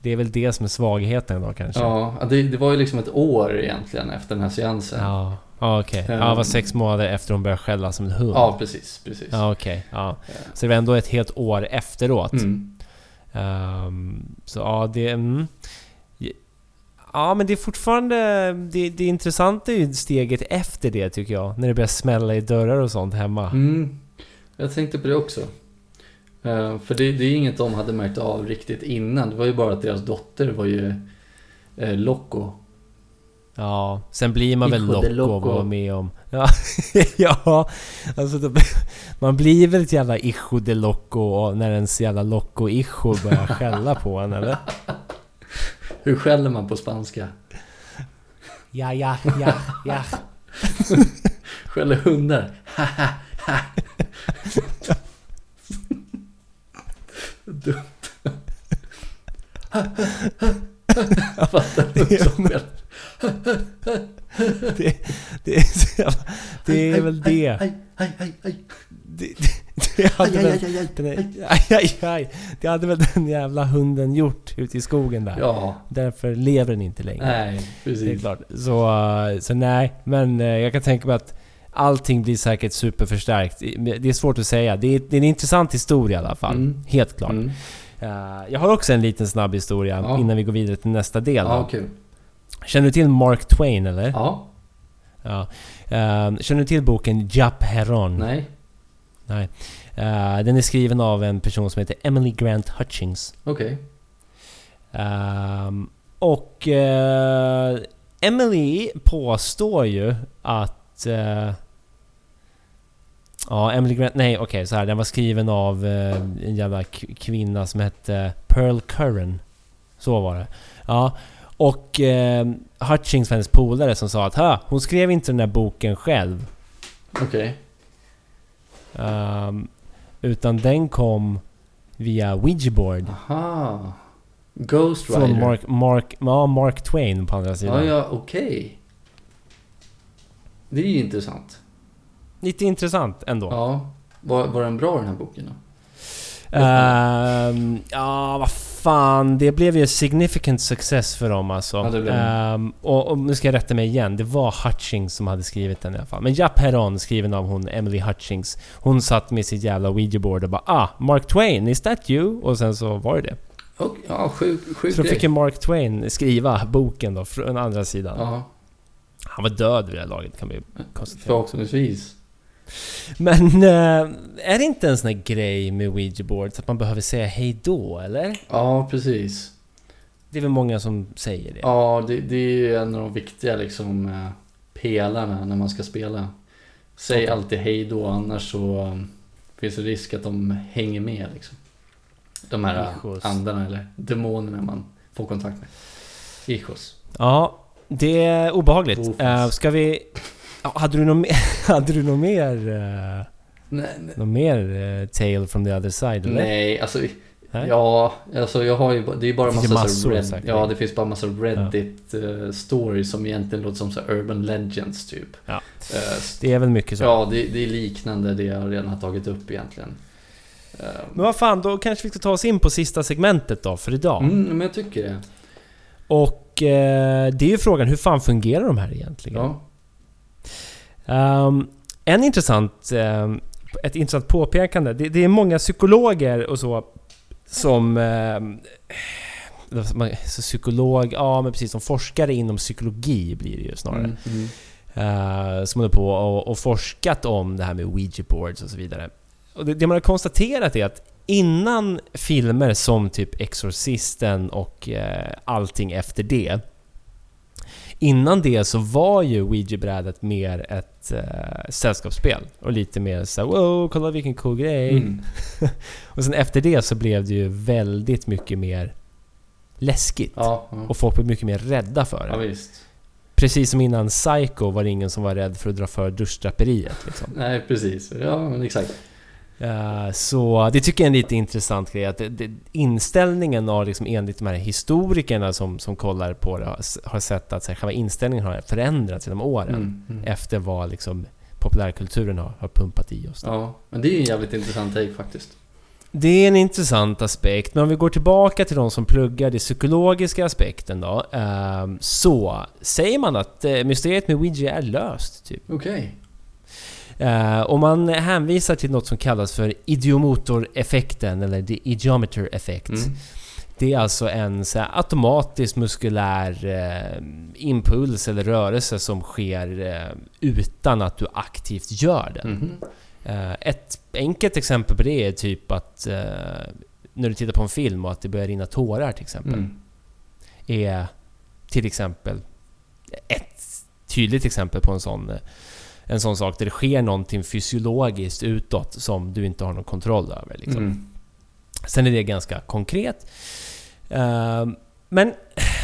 det är väl det som är svagheten då kanske. Ja, det, det var ju liksom ett år egentligen efter den här seansen. Ja, Ja, ja okej. Ja, det var sex månader efter hon började skälla som en hund. precis, precis. Ja, okej. Ja. Så det var ändå ett helt år efteråt. Mm. Ehm, så ja, det... Mm. Ja, men det är fortfarande... Det, det intressanta är ju steget efter det tycker jag. När det börjar smälla i dörrar och sånt hemma. Mm. Jag tänkte på det också. Eh, för det, det är inget de hade märkt av riktigt innan. Det var ju bara att deras dotter var ju uh, loco. Ja, sen blir man väl loco loco. vara med om... Ja, ja alltså då, man blir väl ett jävla ijo de loco när ens jävla loco ijo börjar skälla på en eller? Hur skäller man på spanska? Ja, ja, ja, ja. Skäller hundar? Dumt. Fattar skäller. Det, det, är det är väl det. Det, det, hade Aj, väl... aj, aj, Den aj. aj. Det hade väl den jävla hunden gjort ute i skogen där. Ja, Därför lever den inte längre. nej, Det är precis. klart. Så, eh, så nej, men eh, jag kan tänka mig att allting blir säkert superförstärkt. Det är svårt att säga. Det är, det är en intressant historia i alla fall. Mm. Helt klart. Mm. Eh, jag har också en liten snabb historia Ja. innan vi går vidare till nästa del. Ja, Då. Känner du till Mark Twain eller? Ja, Ja. Eh, känner du till boken Jap Heron? nej, Nej. Eh, den är skriven av en person som heter Emily Grant Hutchings. okej. Ehm, och eh, Emily påstår ju att... eh, ja, Emily Grant... Nej, okej, så här. Den var skriven av eh, en jävla kvinna som hette Pearl Curran. Så var det. Ja. Och eh, Hutchings var hennes polare som sa att "Ha, hon skrev inte den här boken själv. Okej. Ehm, utan den kom via Ouija board. Aha. Ghost Från Rider. Mark, Mark, ja, Mark Twain på andra sidan. Ja, ja, okej. Det är ju intressant. Lite intressant ändå. Ja. Var, var den bra den här boken då? Ehm, ja, vad fan. Det blev ju significant success för dem alltså. Ja, det blev det. Ehm, och, och nu ska jag rätta mig igen. Det var Hutchings som hade skrivit den i alla fall. Men Jap Heron, skriven av hon Emily Hutchings. Hon satt med sitt jävla Ouija board och bara ah, Mark Twain, is that you? Och sen så var det det. Och, ja, sjuk, sjuk Så då fick ju Mark Twain skriva boken då, från andra sidan. Ja, Han var död vid det här laget kan vi konstatera. förhoppningsvis. Men eh, är det inte en sån här grej med Ouija boards att man behöver säga hej då eller? Ja, precis. Det är väl många som säger det. Ja, det, det är ju en av de viktiga liksom eh, pelarna när man ska spela. Säg Okej. alltid hej då, annars så um, finns det risk att de hänger med liksom. De här Ichos. andarna eller demonerna man får kontakt med. Ichos. Ja, det är obehagligt. Uh, ska vi... Ja, hade du något mer... hade du något mer... Uh, Nej, nej, något mer uh, tale from the other side? Eller? nej alltså Nej? Ja, alltså jag har ju, det är bara Det massa, massor Red, säkert. Ja, det finns bara massa Reddit eh, stories som egentligen låter som så här urban legends typ. Ja. Eh, Det är väl mycket så. ja, det, det är liknande det jag redan har tagit upp egentligen. Eh, Men vad fan, då kanske vi ska ta oss in på sista segmentet då för idag. Mm, men jag tycker det. Och eh, det är ju frågan, hur fan fungerar de här egentligen? Ja. Ehm, en intressant, ehm, ett intressant påpekande. Det, det är många psykologer och så som... man- så psykolog, ja men precis som forskare inom psykologi blir det ju snarare. Mm, mm. Eh, som håller på och, och forskat om det här med Ouija boards och så vidare. Och det, det man har konstaterat är att innan filmer som typ Exorcisten och eh, allting efter det. Innan det så var ju Ouija-brädet mer ett eh, sällskapsspel. Och lite mer så här, wow, kolla vilken cool grej. Mm. Och sen efter det så blev det ju väldigt mycket mer läskigt. Ja, ja. Och folk blev mycket mer rädda för det. ja. Precis som innan Psycho var det ingen som var rädd för att dra för duschdraperiet. Liksom. Nej, precis. Ja, men exakt. Eh, så det tycker jag är en lite intressant grej. Att det, det, inställningen av, liksom, enligt de här historikerna som, som kollar på det, har, har sett att så här, själva inställningen har förändrats genom åren. Mm, mm. Efter vad liksom, populärkulturen har, har pumpat i oss. Ja, men det är ju en jävligt intressant take faktiskt. Det är en intressant aspekt, men om vi går tillbaka till de som pluggar den psykologiska aspekten då. ehm, så säger man att eh, mysteriet med Ouija är löst, typ. Okej. Eh, och man hänvisar till något som kallas för idiomotoreffekten, eller the idiometer effect. Mm. Det är alltså en så automatisk muskulär eh, impuls eller rörelse som sker eh, utan att du aktivt gör den. Mhm. Eh, ett enkelt exempel på det är typ att eh, när du tittar på en film och att det börjar rinna tårar till exempel. Mm. Är till exempel ett tydligt exempel på en sån, eh, en sån sak där det sker någonting fysiologiskt utåt som du inte har någon kontroll över. Liksom. Mm. Sen är det ganska konkret. Ehm, Men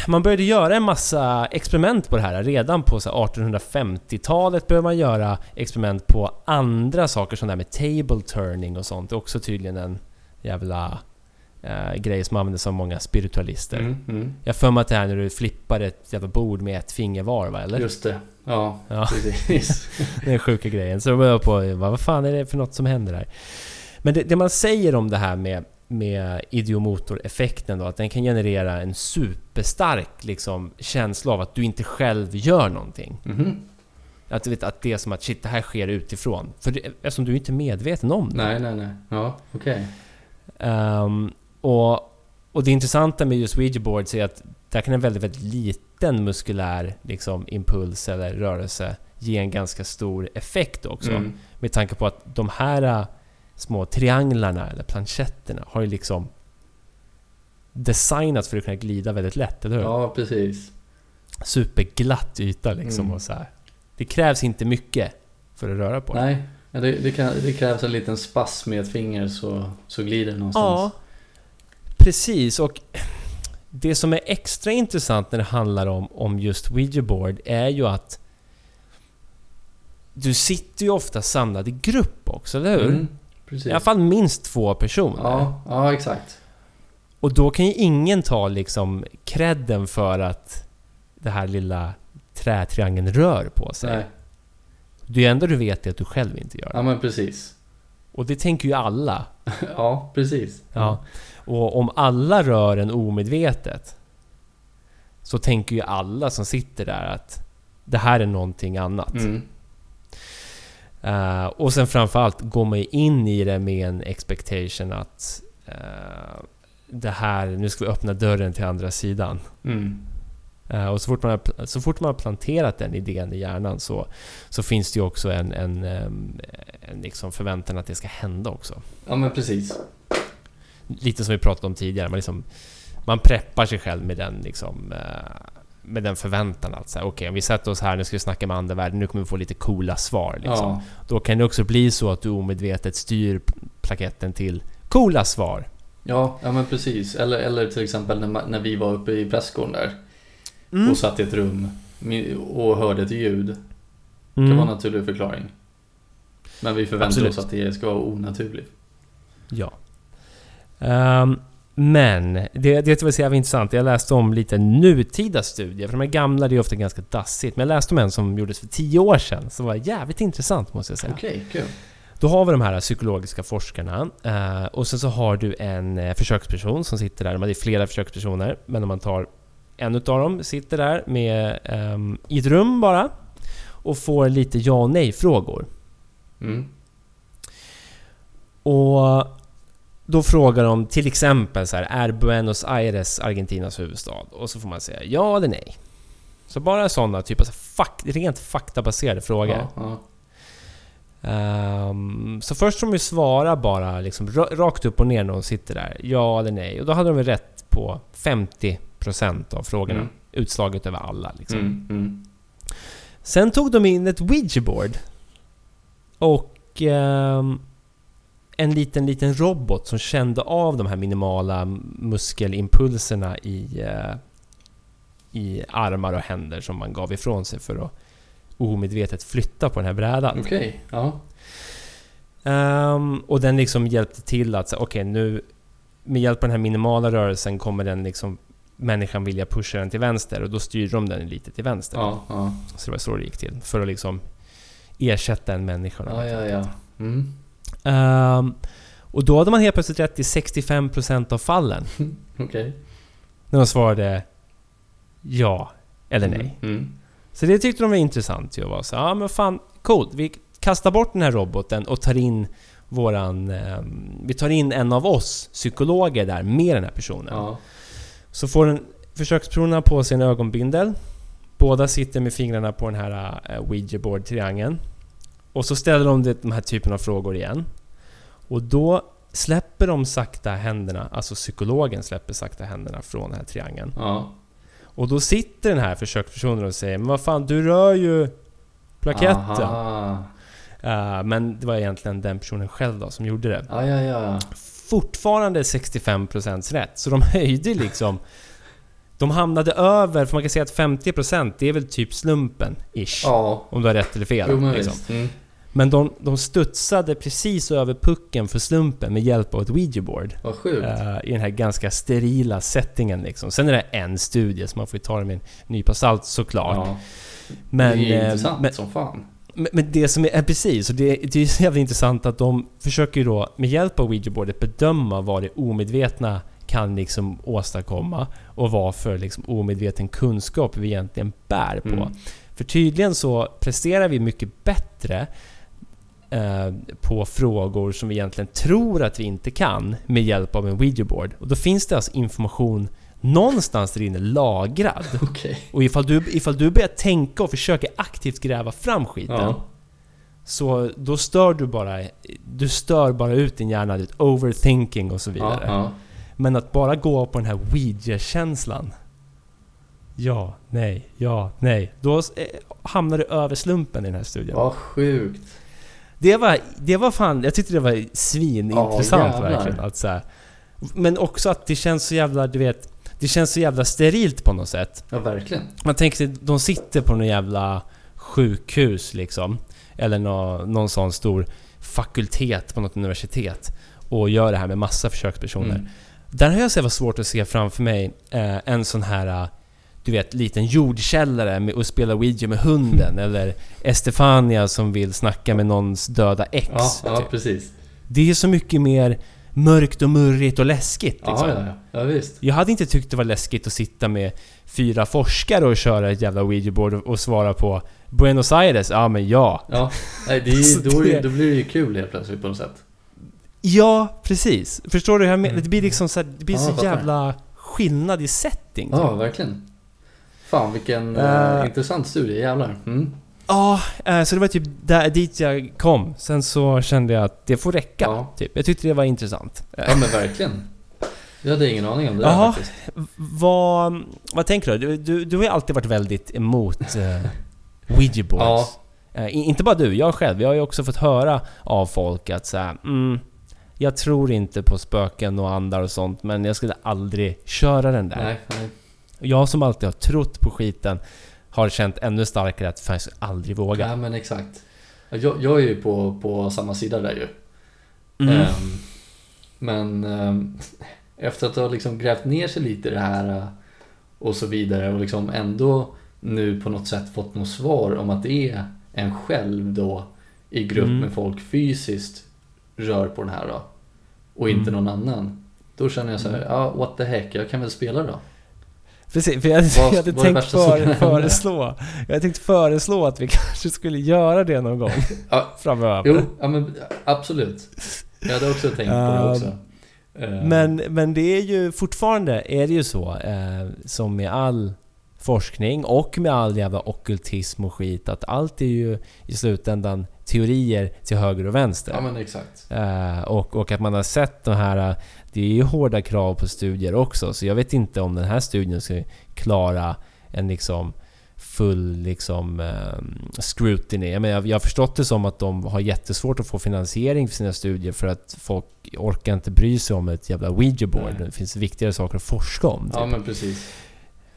man började göra en massa experiment på det här. Redan på så här 1850-talet började man göra experiment på andra saker som det här med table turning och sånt. Det är också tydligen en jävla eh, grej som används av många spiritualister. Mm. Mm. Jag för mig att det här när du flippar ett jävla bord med ett finger var, va? Eller? Just det. Ja, Ja. precis. Den sjuka grejen. Så då jag på, vad, fan är det för något som händer här? Men det, det man säger om det här med, med idiomotoreffekten då, att den kan generera en superstark liksom, känsla av att du inte själv gör någonting. Mhm. Att, vet, att det är som att shit, det här sker utifrån. För det, eftersom du inte är medveten om det. Nej, nej, nej. Ja, okej. Ehm, och, och det intressanta med just Ouija boards är att där kan en väldigt, väldigt liten muskulär liksom, impuls eller rörelse ge en ganska stor effekt också. Mm. Med tanke på att de här äh, små trianglarna eller planchetterna har ju liksom designats för att kunna glida väldigt lätt, eller hur? Ja, precis. Superglatt yta liksom Mm. och så här. Det krävs inte mycket för att röra på det. Nej, ja, det, det, kan, det krävs en liten spass med ett finger så, så glider det Ja, någonstans. Precis. Och det som är extra intressant när det handlar om, om just Ouija board är ju att du sitter ju ofta samlad i grupp också, eller hur? Mm, precis. I alla fall minst två personer. Ja, ja, exakt. Och då kan ju ingen ta liksom credden för att det här lilla trätriangeln rör på sig. Nej. Det är ändå du vet det att du själv inte gör det. Ja, men precis. Och det tänker ju alla. Ja, precis. Ja. Och om alla rör en omedvetet så tänker ju alla som sitter där att det här är någonting annat. Mm. Eh, och sen framförallt går man in i det med en expectation att eh, det här, nu ska vi öppna dörren till andra sidan. Mm. Eh, och så fort, man har, så fort man har planterat den idén i hjärnan så, så finns det ju också en, en, ehm, en liksom förväntan att det ska hända också. Ja, men precis. Lite som vi pratade om tidigare, man, liksom, man preppar sig själv med den liksom... eh, med den förväntan att okej om vi sätter oss här, nu ska vi snacka med andevärlden, nu kommer vi få lite coola svar liksom. Ja, Då kan det också bli så att du omedvetet styr plaketten till coola svar. ja, ja men precis. Eller, eller till exempel när, när vi var uppe i pressgården där Mm. och satt i ett rum och hörde ett ljud. Det Mm. kan vara en naturlig förklaring. Men vi förväntar Absolut. oss att det ska vara onaturligt. Ehm, men det, det var så jävla intressant. Jag läste om lite nutida studier. För de här gamla det är ofta ganska dassigt. Men jag läste om en som gjordes för tio år sedan. Som var jävligt intressant måste jag säga. Okej, kul. Då har vi de här psykologiska forskarna. eh, och sen så har du en eh, försöksperson som sitter där. Det är flera försökspersoner. Men om man tar en utav dem sitter där med, ehm, i ett rum bara. Och får lite ja och nej frågor. Mm. Och då frågar de till exempel så här, är Buenos Aires Argentinas huvudstad? Och så får man säga ja eller nej. Så bara sådana typer av fak- rent faktabaserade frågor. Ja, ja. Ehm, så först får de ju svara bara liksom ra- rakt upp och ner när de sitter där. Ja eller nej. Och då hade de väl rätt på 50% av frågorna. Mm. Utslaget över alla liksom. Mm, mm. Sen tog de in ett Ouija-board. Och ehm, en liten, liten robot som kände av de här minimala muskelimpulserna i, eh, i armar och händer som man gav ifrån sig för att omedvetet flytta på den här brädan. Okej, ja. Ehm, och den liksom hjälpte till att, säga, okej nu med hjälp av den här minimala rörelsen kommer den liksom människan vilja pusha den till vänster och då styr de den lite till vänster. Ja, ja. Så det var så det gick till. För att liksom ersätta en människa. Ja, ja, ja. Mm. Ehm, och då hade man helt plötsligt rätt i 65% av fallen. Okej. När de svarade ja eller nej. Mm. Så det tyckte de var intressant ju. var så, ja men fan, coolt. Vi kastar bort den här roboten och tar in våran... ehm, vi tar in en av oss psykologer där med den här personen. Ja. Så får den försökspersonerna på sig en ögonbindel. Båda sitter med fingrarna på den här uh, ouija board triangeln Och så ställer de det- de här typen av frågor igen. Och då släpper de sakta händerna, alltså psykologen släpper sakta händerna från den här triangeln. Ja. Och då sitter den här försökspersonen och säger Men vad fan, du rör ju plaketten. Eh, men det var egentligen den personen själv då som gjorde det. Ja, ja, ja. Fortfarande 65% rätt. Så de höjde liksom... De hamnade över, för man kan säga att 50% det är väl typ slumpen, ish. Ja. Om du har rätt eller fel. Jo, men liksom. Mm. Men de, de studsade precis över pucken för slumpen med hjälp av ett ouija-board. Vad sjukt. eh, I den här ganska sterila settingen liksom. Sen är det en studie, så man får ju ta det med en nypa salt såklart. Ja. Men, det är eh, intressant men, som fan. men, det som är, är precis, och det, det är så jävla intressant att de försöker ju då med hjälp av ouija-boardet bedöma vad det omedvetna kan liksom åstadkomma och vad för liksom omedveten kunskap vi egentligen bär på. Mm. För tydligen så presterar vi mycket bättre eh, på frågor som vi egentligen tror att vi inte kan med hjälp av en ouija-board. Och då finns det alltså information någonstans där inne lagrad. Okej. Och ifall du, ifall du börjar tänka och försöker aktivt gräva fram skiten Ja. så då stör du bara... Du stör bara ut din hjärna, ditt overthinking och så Ja, vidare. ja. Men att bara gå på den här Ouija-känslan. Ja, nej, ja, nej. Då eh, hamnar du över slumpen i den här studien. Vad sjukt. Det var, det var fan... Jag tyckte det var svinintressant jävlar. verkligen. Att så här, men också att det känns så jävla, du vet... Det känns så jävla sterilt på något sätt. Ja, verkligen. Man tänker sig, de sitter på någon jävla sjukhus liksom. Eller nå, någon sån stor fakultet på något universitet. Och gör det här med massa försökspersoner. Mm. Där har jag så svårt att se framför mig eh, en sån här... eh, Du vet, liten jordkällare med, och spela Ouija med hunden. eller Estefania som vill snacka med någons döda ex. Ja, ja, typ. precis. Det är så mycket mer mörkt och murrigt och läskigt Ja, liksom. ja, ja. ja, visst. Jag hade inte tyckt det var läskigt att sitta med fyra forskare och köra ett jävla Ouija-board och, svara på Buenos Aires? Ja men ja. Ja, nej, det är, då, är, då blir det ju kul helt plötsligt på något sätt. Ja, precis. Förstår du hur jag menar? Mm. Det blir liksom så, här, det blir Ja, så jävla skillnad i setting. Ja, verkligen. Fan vilken eh, intressant studie, jävlar. Mm. Ja, eh, så det var typ där, dit jag kom. Sen så kände jag att det får räcka. Ja. Typ. Jag tyckte det var intressant. ja, men verkligen. Jag hade ingen aning om det där Jaha. faktiskt. Vad, vad tänker du? Du, du? du har ju alltid varit väldigt emot uh, Ouija boards. Ja. I- inte bara du, jag själv. Jag har ju också fått höra av folk att så här, mm, jag tror inte på spöken och andar och sånt, men jag skulle aldrig köra den där. Nej, nej. Jag som alltid har trott på skiten har känt ännu starkare att fan, jag skulle aldrig våga. Ja, men exakt. Jag, jag är ju på, på samma sida där ju. Mm. Ehm, men ehm, efter att ha liksom grävt ner sig lite i det här eh, och så vidare och liksom ändå nu på något sätt fått något svar om att det är en själv då i grupp Mm. med folk fysiskt rör på den här då och inte Mm. någon annan. Då känner jag så här, ja what the heck, jag kan väl spela då. Precis, för jag, Vad- jag hade tänkt för, föreslå Jag hade tänkt föreslå att vi kanske skulle göra det någon gång Ja, framöver. Jo, ja, men absolut. Jag hade också tänkt på det Um, också. Ehm, Men, men det är ju fortfarande är det ju så, eh, som med all forskning och med all jävla ockultism och skit, att allt är ju i slutändan teorier till höger och vänster. Ja men exakt. Eh, och, och att man har sett de här... Det är ju hårda krav på studier också, så jag vet inte om den här studien ska klara en liksom full liksom eh, scrutiny. Men jag, jag har förstått det som att de har jättesvårt att få finansiering för sina studier för att folk orkar inte bry sig om ett jävla Ouija board. Det finns viktigare saker att forska om. Typ. Ja men precis.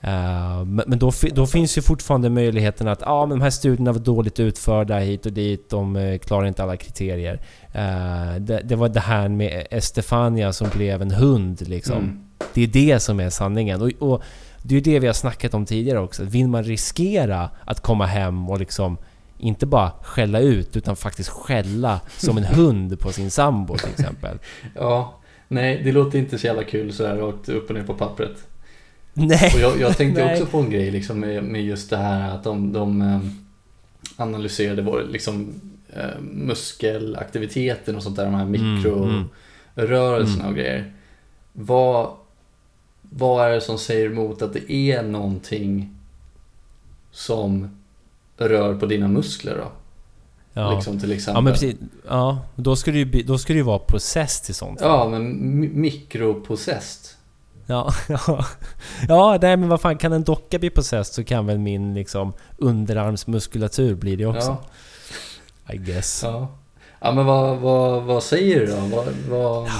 Eh, men men då, då finns ju fortfarande möjligheten att ah, men de här studierna var dåligt utförda hit och dit, de eh, klarar inte alla kriterier. Eh, det, det var det här med Estefania som blev en hund liksom. Mm. Det är det som är sanningen. Och, och det är ju det vi har snackat om tidigare också. Vill man riskera att komma hem och liksom inte bara skälla ut utan faktiskt skälla som en hund på sin sambo till exempel. Ja, nej det låter inte så jävla kul så här rakt upp och ner på pappret. Nej! Och jag, jag tänkte Nej. också på en grej liksom med, med just det här att de, de eh, analyserade vår liksom eh, muskelaktiviteten och sånt där, de här mikrorörelserna Mm. och grejer. Vad, vad är det som säger emot att det är någonting som rör på dina muskler då? Ja. Liksom till exempel. Ja men precis. Ja, då ska det ju, då ska det ju vara process till sånt. Ja, men mi- mikropossessed. Ja, ja. ja nej men vad fan, kan en docka bli possessed så kan väl min liksom underarmsmuskulatur bli det också. Ja, I guess. ja. ja men vad, vad, vad säger du då? Vad, vad...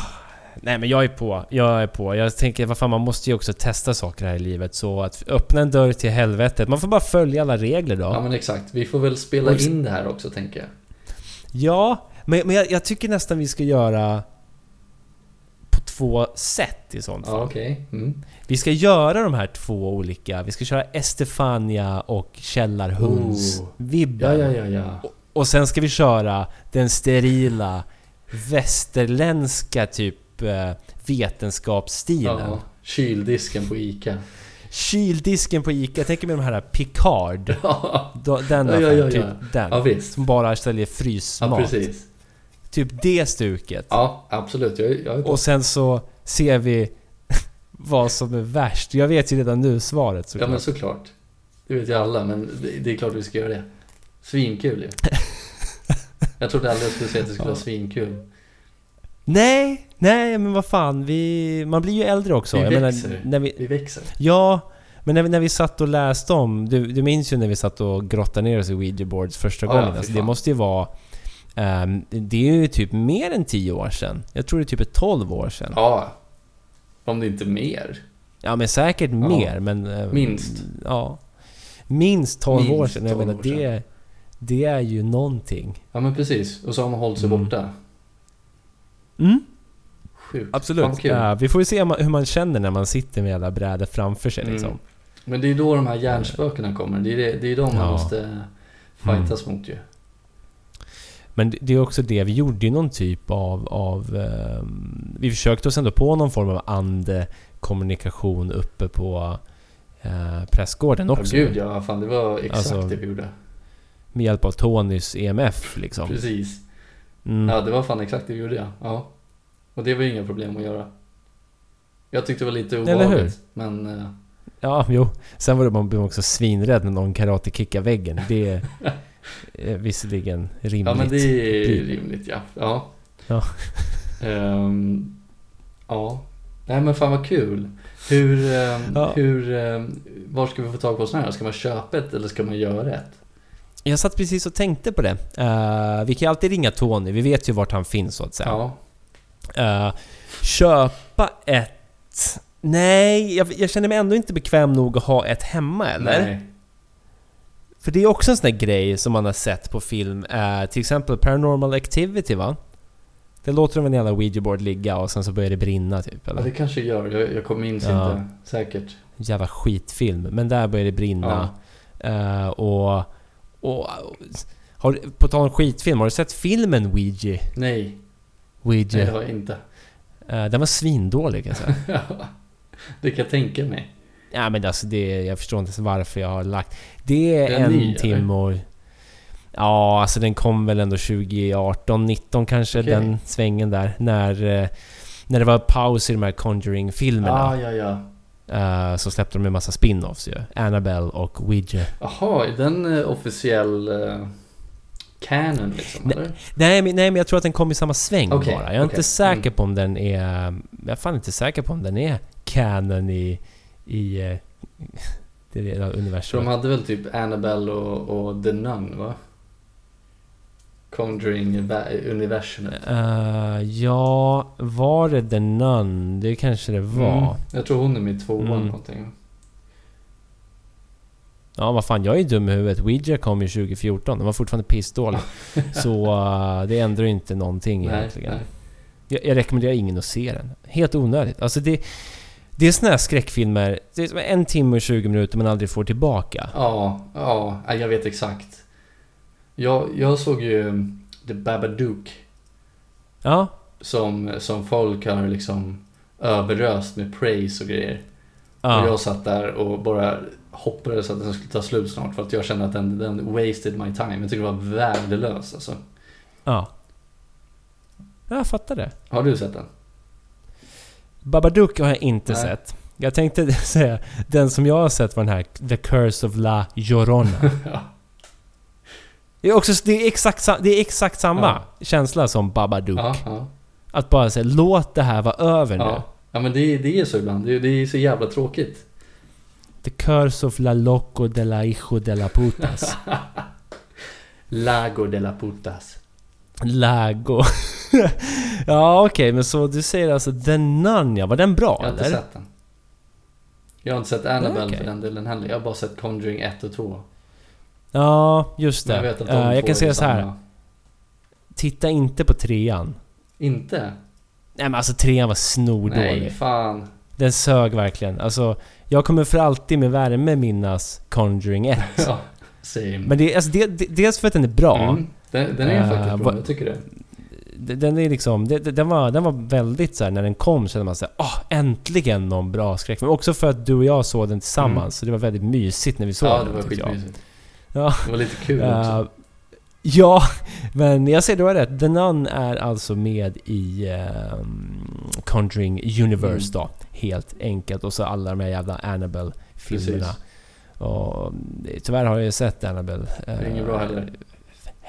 Nej men jag är på, jag är på. Jag tänker vad fan man måste ju också testa saker här i livet. Så att öppna en dörr till helvetet. Man får bara följa alla regler då. Ja men exakt, vi får väl spela in det här också tänker jag. Ja, men, men jag, jag tycker nästan vi ska göra två sätt i sånt fall. Ja okej. Mm. Vi ska göra de här två olika. Vi ska köra Estefania och Källarhunds-vibben. Ja, ja, ja, ja. Och sen ska vi köra den sterila västerländska typ eh, vetenskapsstilen. ja. Kyldisken på ICA. Kyldisken på Ica, jag tänker med de här Picard. Ja, Den Ja, ja, affären, ja, ja. typ den. ja visst. Som bara säljer Ja frysmat. precis. Typ det stuket. Ja absolut, jag, jag är på. Och sen så ser vi vad som är värst. Jag vet ju redan nu svaret Ja såklart. men såklart. Det vet ju alla men det, är klart vi ska göra det. Svinkul ju. Jag trodde aldrig jag skulle säga att det skulle Ja. vara svinkul. Nej, nej men vad fan. Vi, man blir ju äldre också. Vi jag växer. när vi, Vi växer. Ja, men när vi, när vi satt och läste om... Du, du minns ju när vi satt och grottade ner oss i Ouija boards första Ja, ja, gången. fy alltså, det måste ju vara... ehm, det är ju typ mer än 10 år sedan. Jag tror det är typ ett 12 år sedan. Ja. Om det inte är mer. Ja men säkert Ja. mer men... eh, Minst. Ja. Minst 12 år Minst sedan. Jag 12 menar år det... Det är ju någonting. Ja men precis. Och så har man hållit sig Mm. borta. Mm, Sjukt. absolut. Ja, vi får ju se hur man- känner när man sitter med hela brädet framför sig Mm. liksom. Men det är då de här hjärnspökena kommer. Det är, det, det är de man Ja. Måste fightas mot ju. Men det- är också det, vi gjorde ju någon typ av... av ehm, vi försökte oss ändå på någon form av andekommunikation uppe på eh, pressgården Ja, också. gud ja, fan det var exakt Alltså, det vi gjorde. Med hjälp av Tonys EMF liksom. Precis. Mm. Ja, det var fan exakt det vi gjorde ja. ja. Och det var ju inga problem att göra. Jag tyckte det var lite obehagligt. Men eh, Ja, jo. Sen var det, man blev också svinrädd när någon karate-kickar väggen. Det eh, visserligen rimligt. ja men det är rimligt ja. Ja. Ja. Ehm, ja. Nej men fan vad kul. Hur, eh, Ja. hur, eh, var ska vi få tag på sådana här? Ska man köpa ett eller ska man göra ett? Jag satt precis och tänkte på det. Eh, vi kan ju alltid ringa Tony, vi vet ju vart han finns så att säga. Ja. Eh, köpa ett... Nej, jag, jag känner mig ändå inte bekväm nog att ha ett hemma eller? Nej. För det är också en sån där grej som man har sett på film. Eh, till exempel Paranormal Activity va? Det låter som en jävla ouija-board ligga och sen så börjar det brinna typ Ja, eller? det kanske gör. Jag, jag kommer minns Ja. inte säkert. Jävla skitfilm. Men där börjar det brinna. Ja. Eh, och... och har, på tal om skitfilm, har du sett filmen Ouija? Nej, Ouija? nej det har jag inte. Eh, den var svindålig kan jag säga. det kan jag tänka mig. Ja men alltså det, jag förstår inte varför jag har lagt... Det är en ny, timme och... Ja, alltså den kom väl ändå 2018, 19 kanske, Okej. den svängen där. När, eh, när det var paus i de här Conjuring-filmerna. Ah, ja, ja. eh, så släppte de en massa spin-offs ju. Annabelle och Ouija. Jaha, är den eh, officiell canon liksom? Nej. Eller? Nej men, nej men jag tror att den kom i samma sväng Okej, bara. Jag är okej. inte säker Mm. på om den är... Jag är fan inte säker på om den är canon i... I... eh, det lilla För universumet. de hade väl typ Annabelle och, och The Nun va? Conjuring va- universumet. Eh, ja, var det The Nun? Det kanske det var. Mm. Jag tror hon är med i tvåan Mm. någonting. Ja, vad fan, jag är dum i huvudet. Ouija kom ju 2014. Den var fortfarande pissdålig. så eh, det ändrar ju inte någonting Nej, egentligen. nej. Jag, jag rekommenderar ingen att se den. Helt onödigt. Alltså det... Det är såna här skräckfilmer, det är som en timme och 20 minuter man aldrig får tillbaka. Ja, ja, ja, jag vet exakt. Jag, jag såg ju um, The Babadook Ja, som, som folk har liksom överöst med praise och grejer. Och ja. jag satt där och bara hoppades att den skulle ta slut snart för att jag kände att den, den wasted my time. Jag tyckte det var värdelös alltså. ja. Jag fattar det. Har du sett den? Babadook har jag inte Nej. sett. Jag tänkte säga, den som jag har sett var den här The Curse of La Llorona. ja. Det är, också, det är, exakt, det är exakt samma Ja. känsla som Babadook. Ja, Att bara säga låt det här vara över nu. ja. ja men det, det är så ibland. Det, det är så jävla tråkigt. The Curse of La Loco de la Hijo de la Putas. Lago de la putas. Lago. ja okej, men så du säger alltså The Nun ja. Var den bra Jag har inte eller? sett den. Jag har inte sett Annabelle okej. för den delen heller. Jag har bara sett Conjuring 1 och 2. Ja, just Men det. jag vet att de två jag kan säga så här. samma. Titta inte på trean. Inte? Nej men alltså trean var snordålig. Nej, fan. Den sög verkligen. Alltså, jag kommer för alltid med värme minnas Conjuring 1. Ja, same. Men det, alltså, det, det, dels för att den är bra. Mm. Den, den är Eh, faktiskt bra, vad- jag tycker det. Den är liksom... Den var, den var väldigt så här, när den kom kände man såhär åh, äntligen någon bra skräckfilm. Också för att du och jag såg den tillsammans. Mm. Så det var väldigt mysigt när vi såg Ja, den det var skitmysigt. Ja. Det var lite kul Eh, också. ja, men jag säger du har rätt. The Nun är alltså med i ehm, Conjuring Universe Mm. då. Helt enkelt. Och så alla de här jävla Annabelle-filmerna. Och eh, tyvärr har jag ju sett Annabelle. Det är inget bra heller.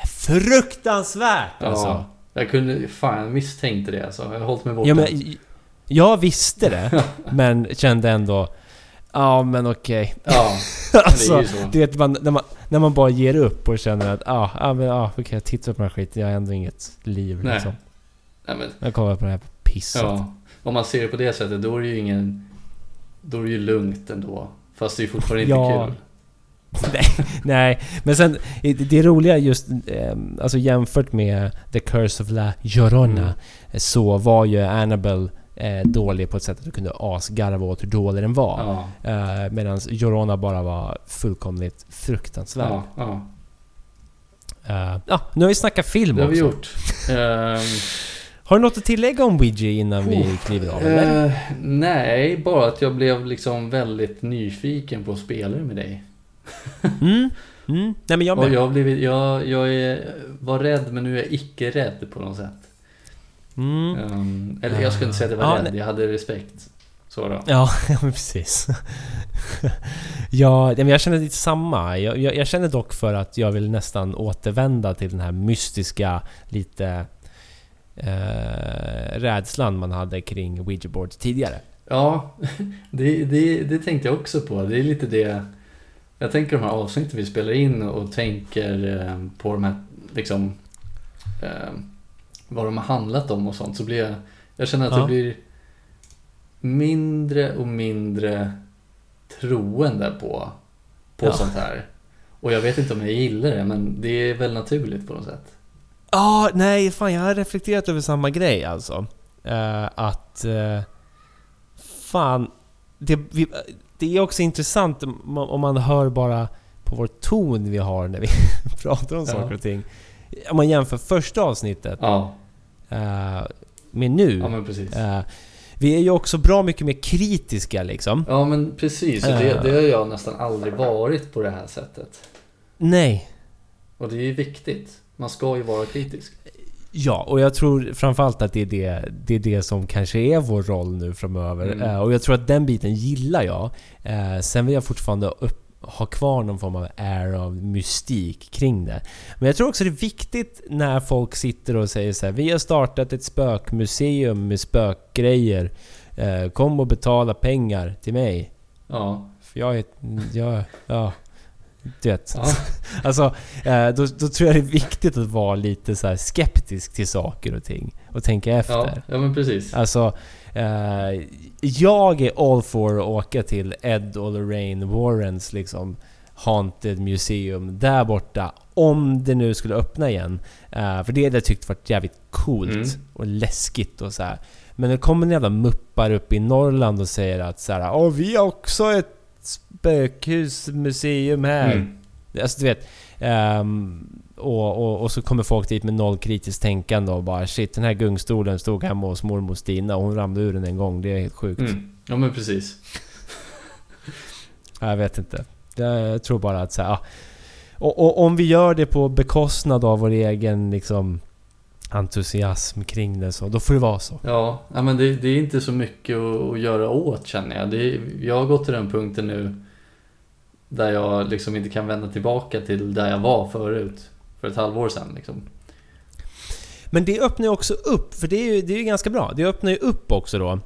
Fruktansvärt Ja, alltså! jag kunde... Fan, jag misstänkte det alltså. Jag har hållit mig borta. Ja, men, jag visste det, men kände ändå... Ja men okej. Ja, men det är alltså, ju så. du vet man, när, man, när man bara ger upp och känner att ja, ah, men ja, okej jag tittar på den här skiten, jag har ändå inget liv Nej. liksom. Nej, men, Jag kollar på det här pisset. ja. Om man ser det på det sättet, då är det ju ingen... Då är det ju lugnt ändå. Fast det är fortfarande inte Ja. kul. Nej, men sen det, roliga just eh, alltså jämfört med The Curse of La Llorona Mm. så var ju Annabelle eh, dålig på ett sätt att du kunde asgarva åt hur dålig den var. Ja, Eh, Medan Llorona bara var fullkomligt fruktansvärd. ja, ja. Eh, ja, nu har vi snackat film Det har vi också. gjort. Ehm, Har du något att tillägga om Ouija innan vi Oh, kliver av? Eh, nej, bara att jag blev liksom väldigt nyfiken på att spela med dig. Mm, mm. Nej men jag Och jag, blivit, jag, jag är, var rädd men nu är jag icke rädd på något sätt. Mm. Ehm, eller jag skulle inte säga att jag var Ja, rädd, jag hade respekt. Så då. Ja, precis. ja, men jag känner lite samma. Jag, jag, jag känner dock för att jag vill nästan återvända till den här mystiska, lite... eh, rädslan man hade kring Ouija boards tidigare. Ja, det, det, det tänkte jag också på. Det är lite det... Jag tänker de här avsnitten vi spelar in och tänker eh, på de här, liksom... Eh, vad de har handlat om och sånt. Så blir jag... Jag känner att Ja. jag blir mindre och mindre troende på, på Ja. sånt här. Och jag vet inte om jag gillar det, men det är väl naturligt på något sätt. Ja, nej fan jag har reflekterat över samma grej alltså. Eh, att... eh, fan... Det, vi, det är också intressant om man- hör bara på vår ton vi har när vi pratar om Ja. saker och ting. Om man jämför första avsnittet Ja, eh, med nu. ja men precis. eh, vi är ju också bra mycket mer kritiska liksom. Ja men precis, och det, Eh. det har jag nästan aldrig varit på det här sättet. Nej. Och det är ju viktigt. Man ska ju vara kritisk. Ja, och jag tror framförallt att det är det, det är det som kanske är vår roll nu framöver. Mm. Eh, och jag tror att den biten gillar jag. Eh, sen vill jag fortfarande upp, ha kvar någon form av air av mystik kring det. Men jag tror också det är viktigt när folk sitter och säger så här: Vi har startat ett spökmuseum med spökgrejer. Eh, kom och betala pengar till mig. Ja, För jag är... Jag, ja, du vet. ja, Alltså, eh, då, då tror jag det är viktigt att vara lite så skeptisk till saker och ting. Och tänka ja, efter. ja men precis. Alltså, eh, jag är all for att åka till Ed och Lorraine Warrens liksom Haunted Museum där borta. Om det nu skulle öppna igen. Eh, för det hade jag tyckt varit jävligt coolt Mm. och läskigt och så här. Men det kommer en jävla muppar upp i Norrland och säger att så här, Åh, vi har också ett spökhusmuseum här. Mm. Alltså du vet. ehm, och, och, och så kommer folk dit med noll kritiskt tänkande och bara shit den här gungstolen stod hemma hos mormor Stina och hon ramlade ur den en gång. Det är helt sjukt. Mm. Ja men precis. Jag vet inte. Jag tror bara att så här, och, och om vi gör det på bekostnad av vår egen liksom entusiasm kring det så, då får det vara så. Ja, men det, det är inte så mycket att, göra åt känner jag. Det, jag har gått till den punkten nu där jag liksom inte kan vända tillbaka till där jag var förut. För ett halvår sedan liksom. Men det öppnar ju också upp, för det är ju, det är ju ganska bra. Det öppnar ju upp också då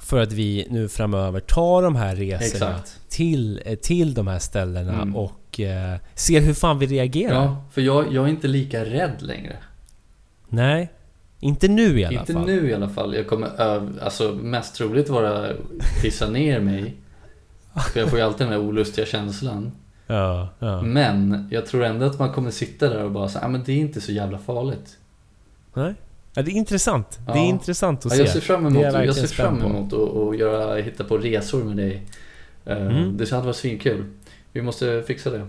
för att vi nu framöver tar de här resorna Exakt. till, eh, till de här ställena Mm. och eh, ser hur fan vi reagerar. Ja, för jag, jag är inte lika rädd längre. Nej, inte nu i alla Inte fall. nu i alla fall. Jag kommer öv, alltså mest troligt vara pissa ner mig. För jag får ju alltid den här olustiga känslan. Ja, ja. Men jag tror ändå att man kommer sitta där och bara säga, ah, men det är inte så jävla farligt. Nej. Ja, det är intressant. Det är Ja. intressant att Ja, se. jag ser fram emot, jag jag ser fram emot att, att göra, hitta på resor med dig. Eh, Mm. Det hade varit svinkul. Vi måste fixa det.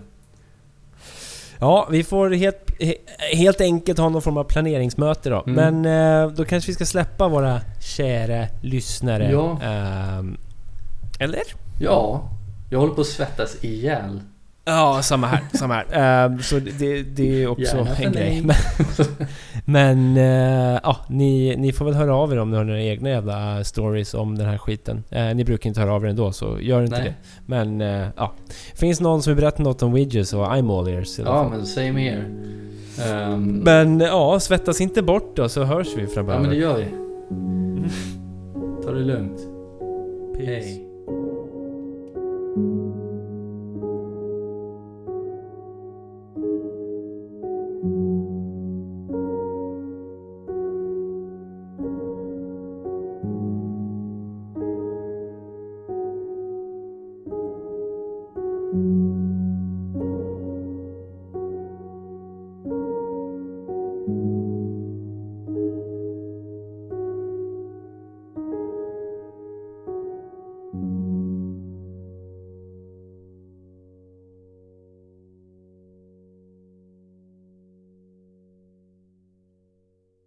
Ja, vi får helt, he- helt enkelt ha någon form av planeringsmöte då. Mm. Men eh, då kanske vi ska släppa våra kära lyssnare. Ja. Ehm, eller? Ja, jag håller på att svettas ihjäl. Ja, samma här. samma här. Ehm, så det, det är också Gärna en grej. Men, men eh, ja, ni, ni får väl höra av er om ni har några egna jävla stories om den här skiten. Eh, ni brukar inte höra av er ändå, så gör inte Nej. det. Men eh, ja. Finns någon som vill berätta något om Widgets och I'm all ears i alla Ja, fall. men same here. Ehm, Men ja, svettas inte bort då så hörs vi framöver. ja, men det gör vi. Ta det lugnt. Peace. Hej.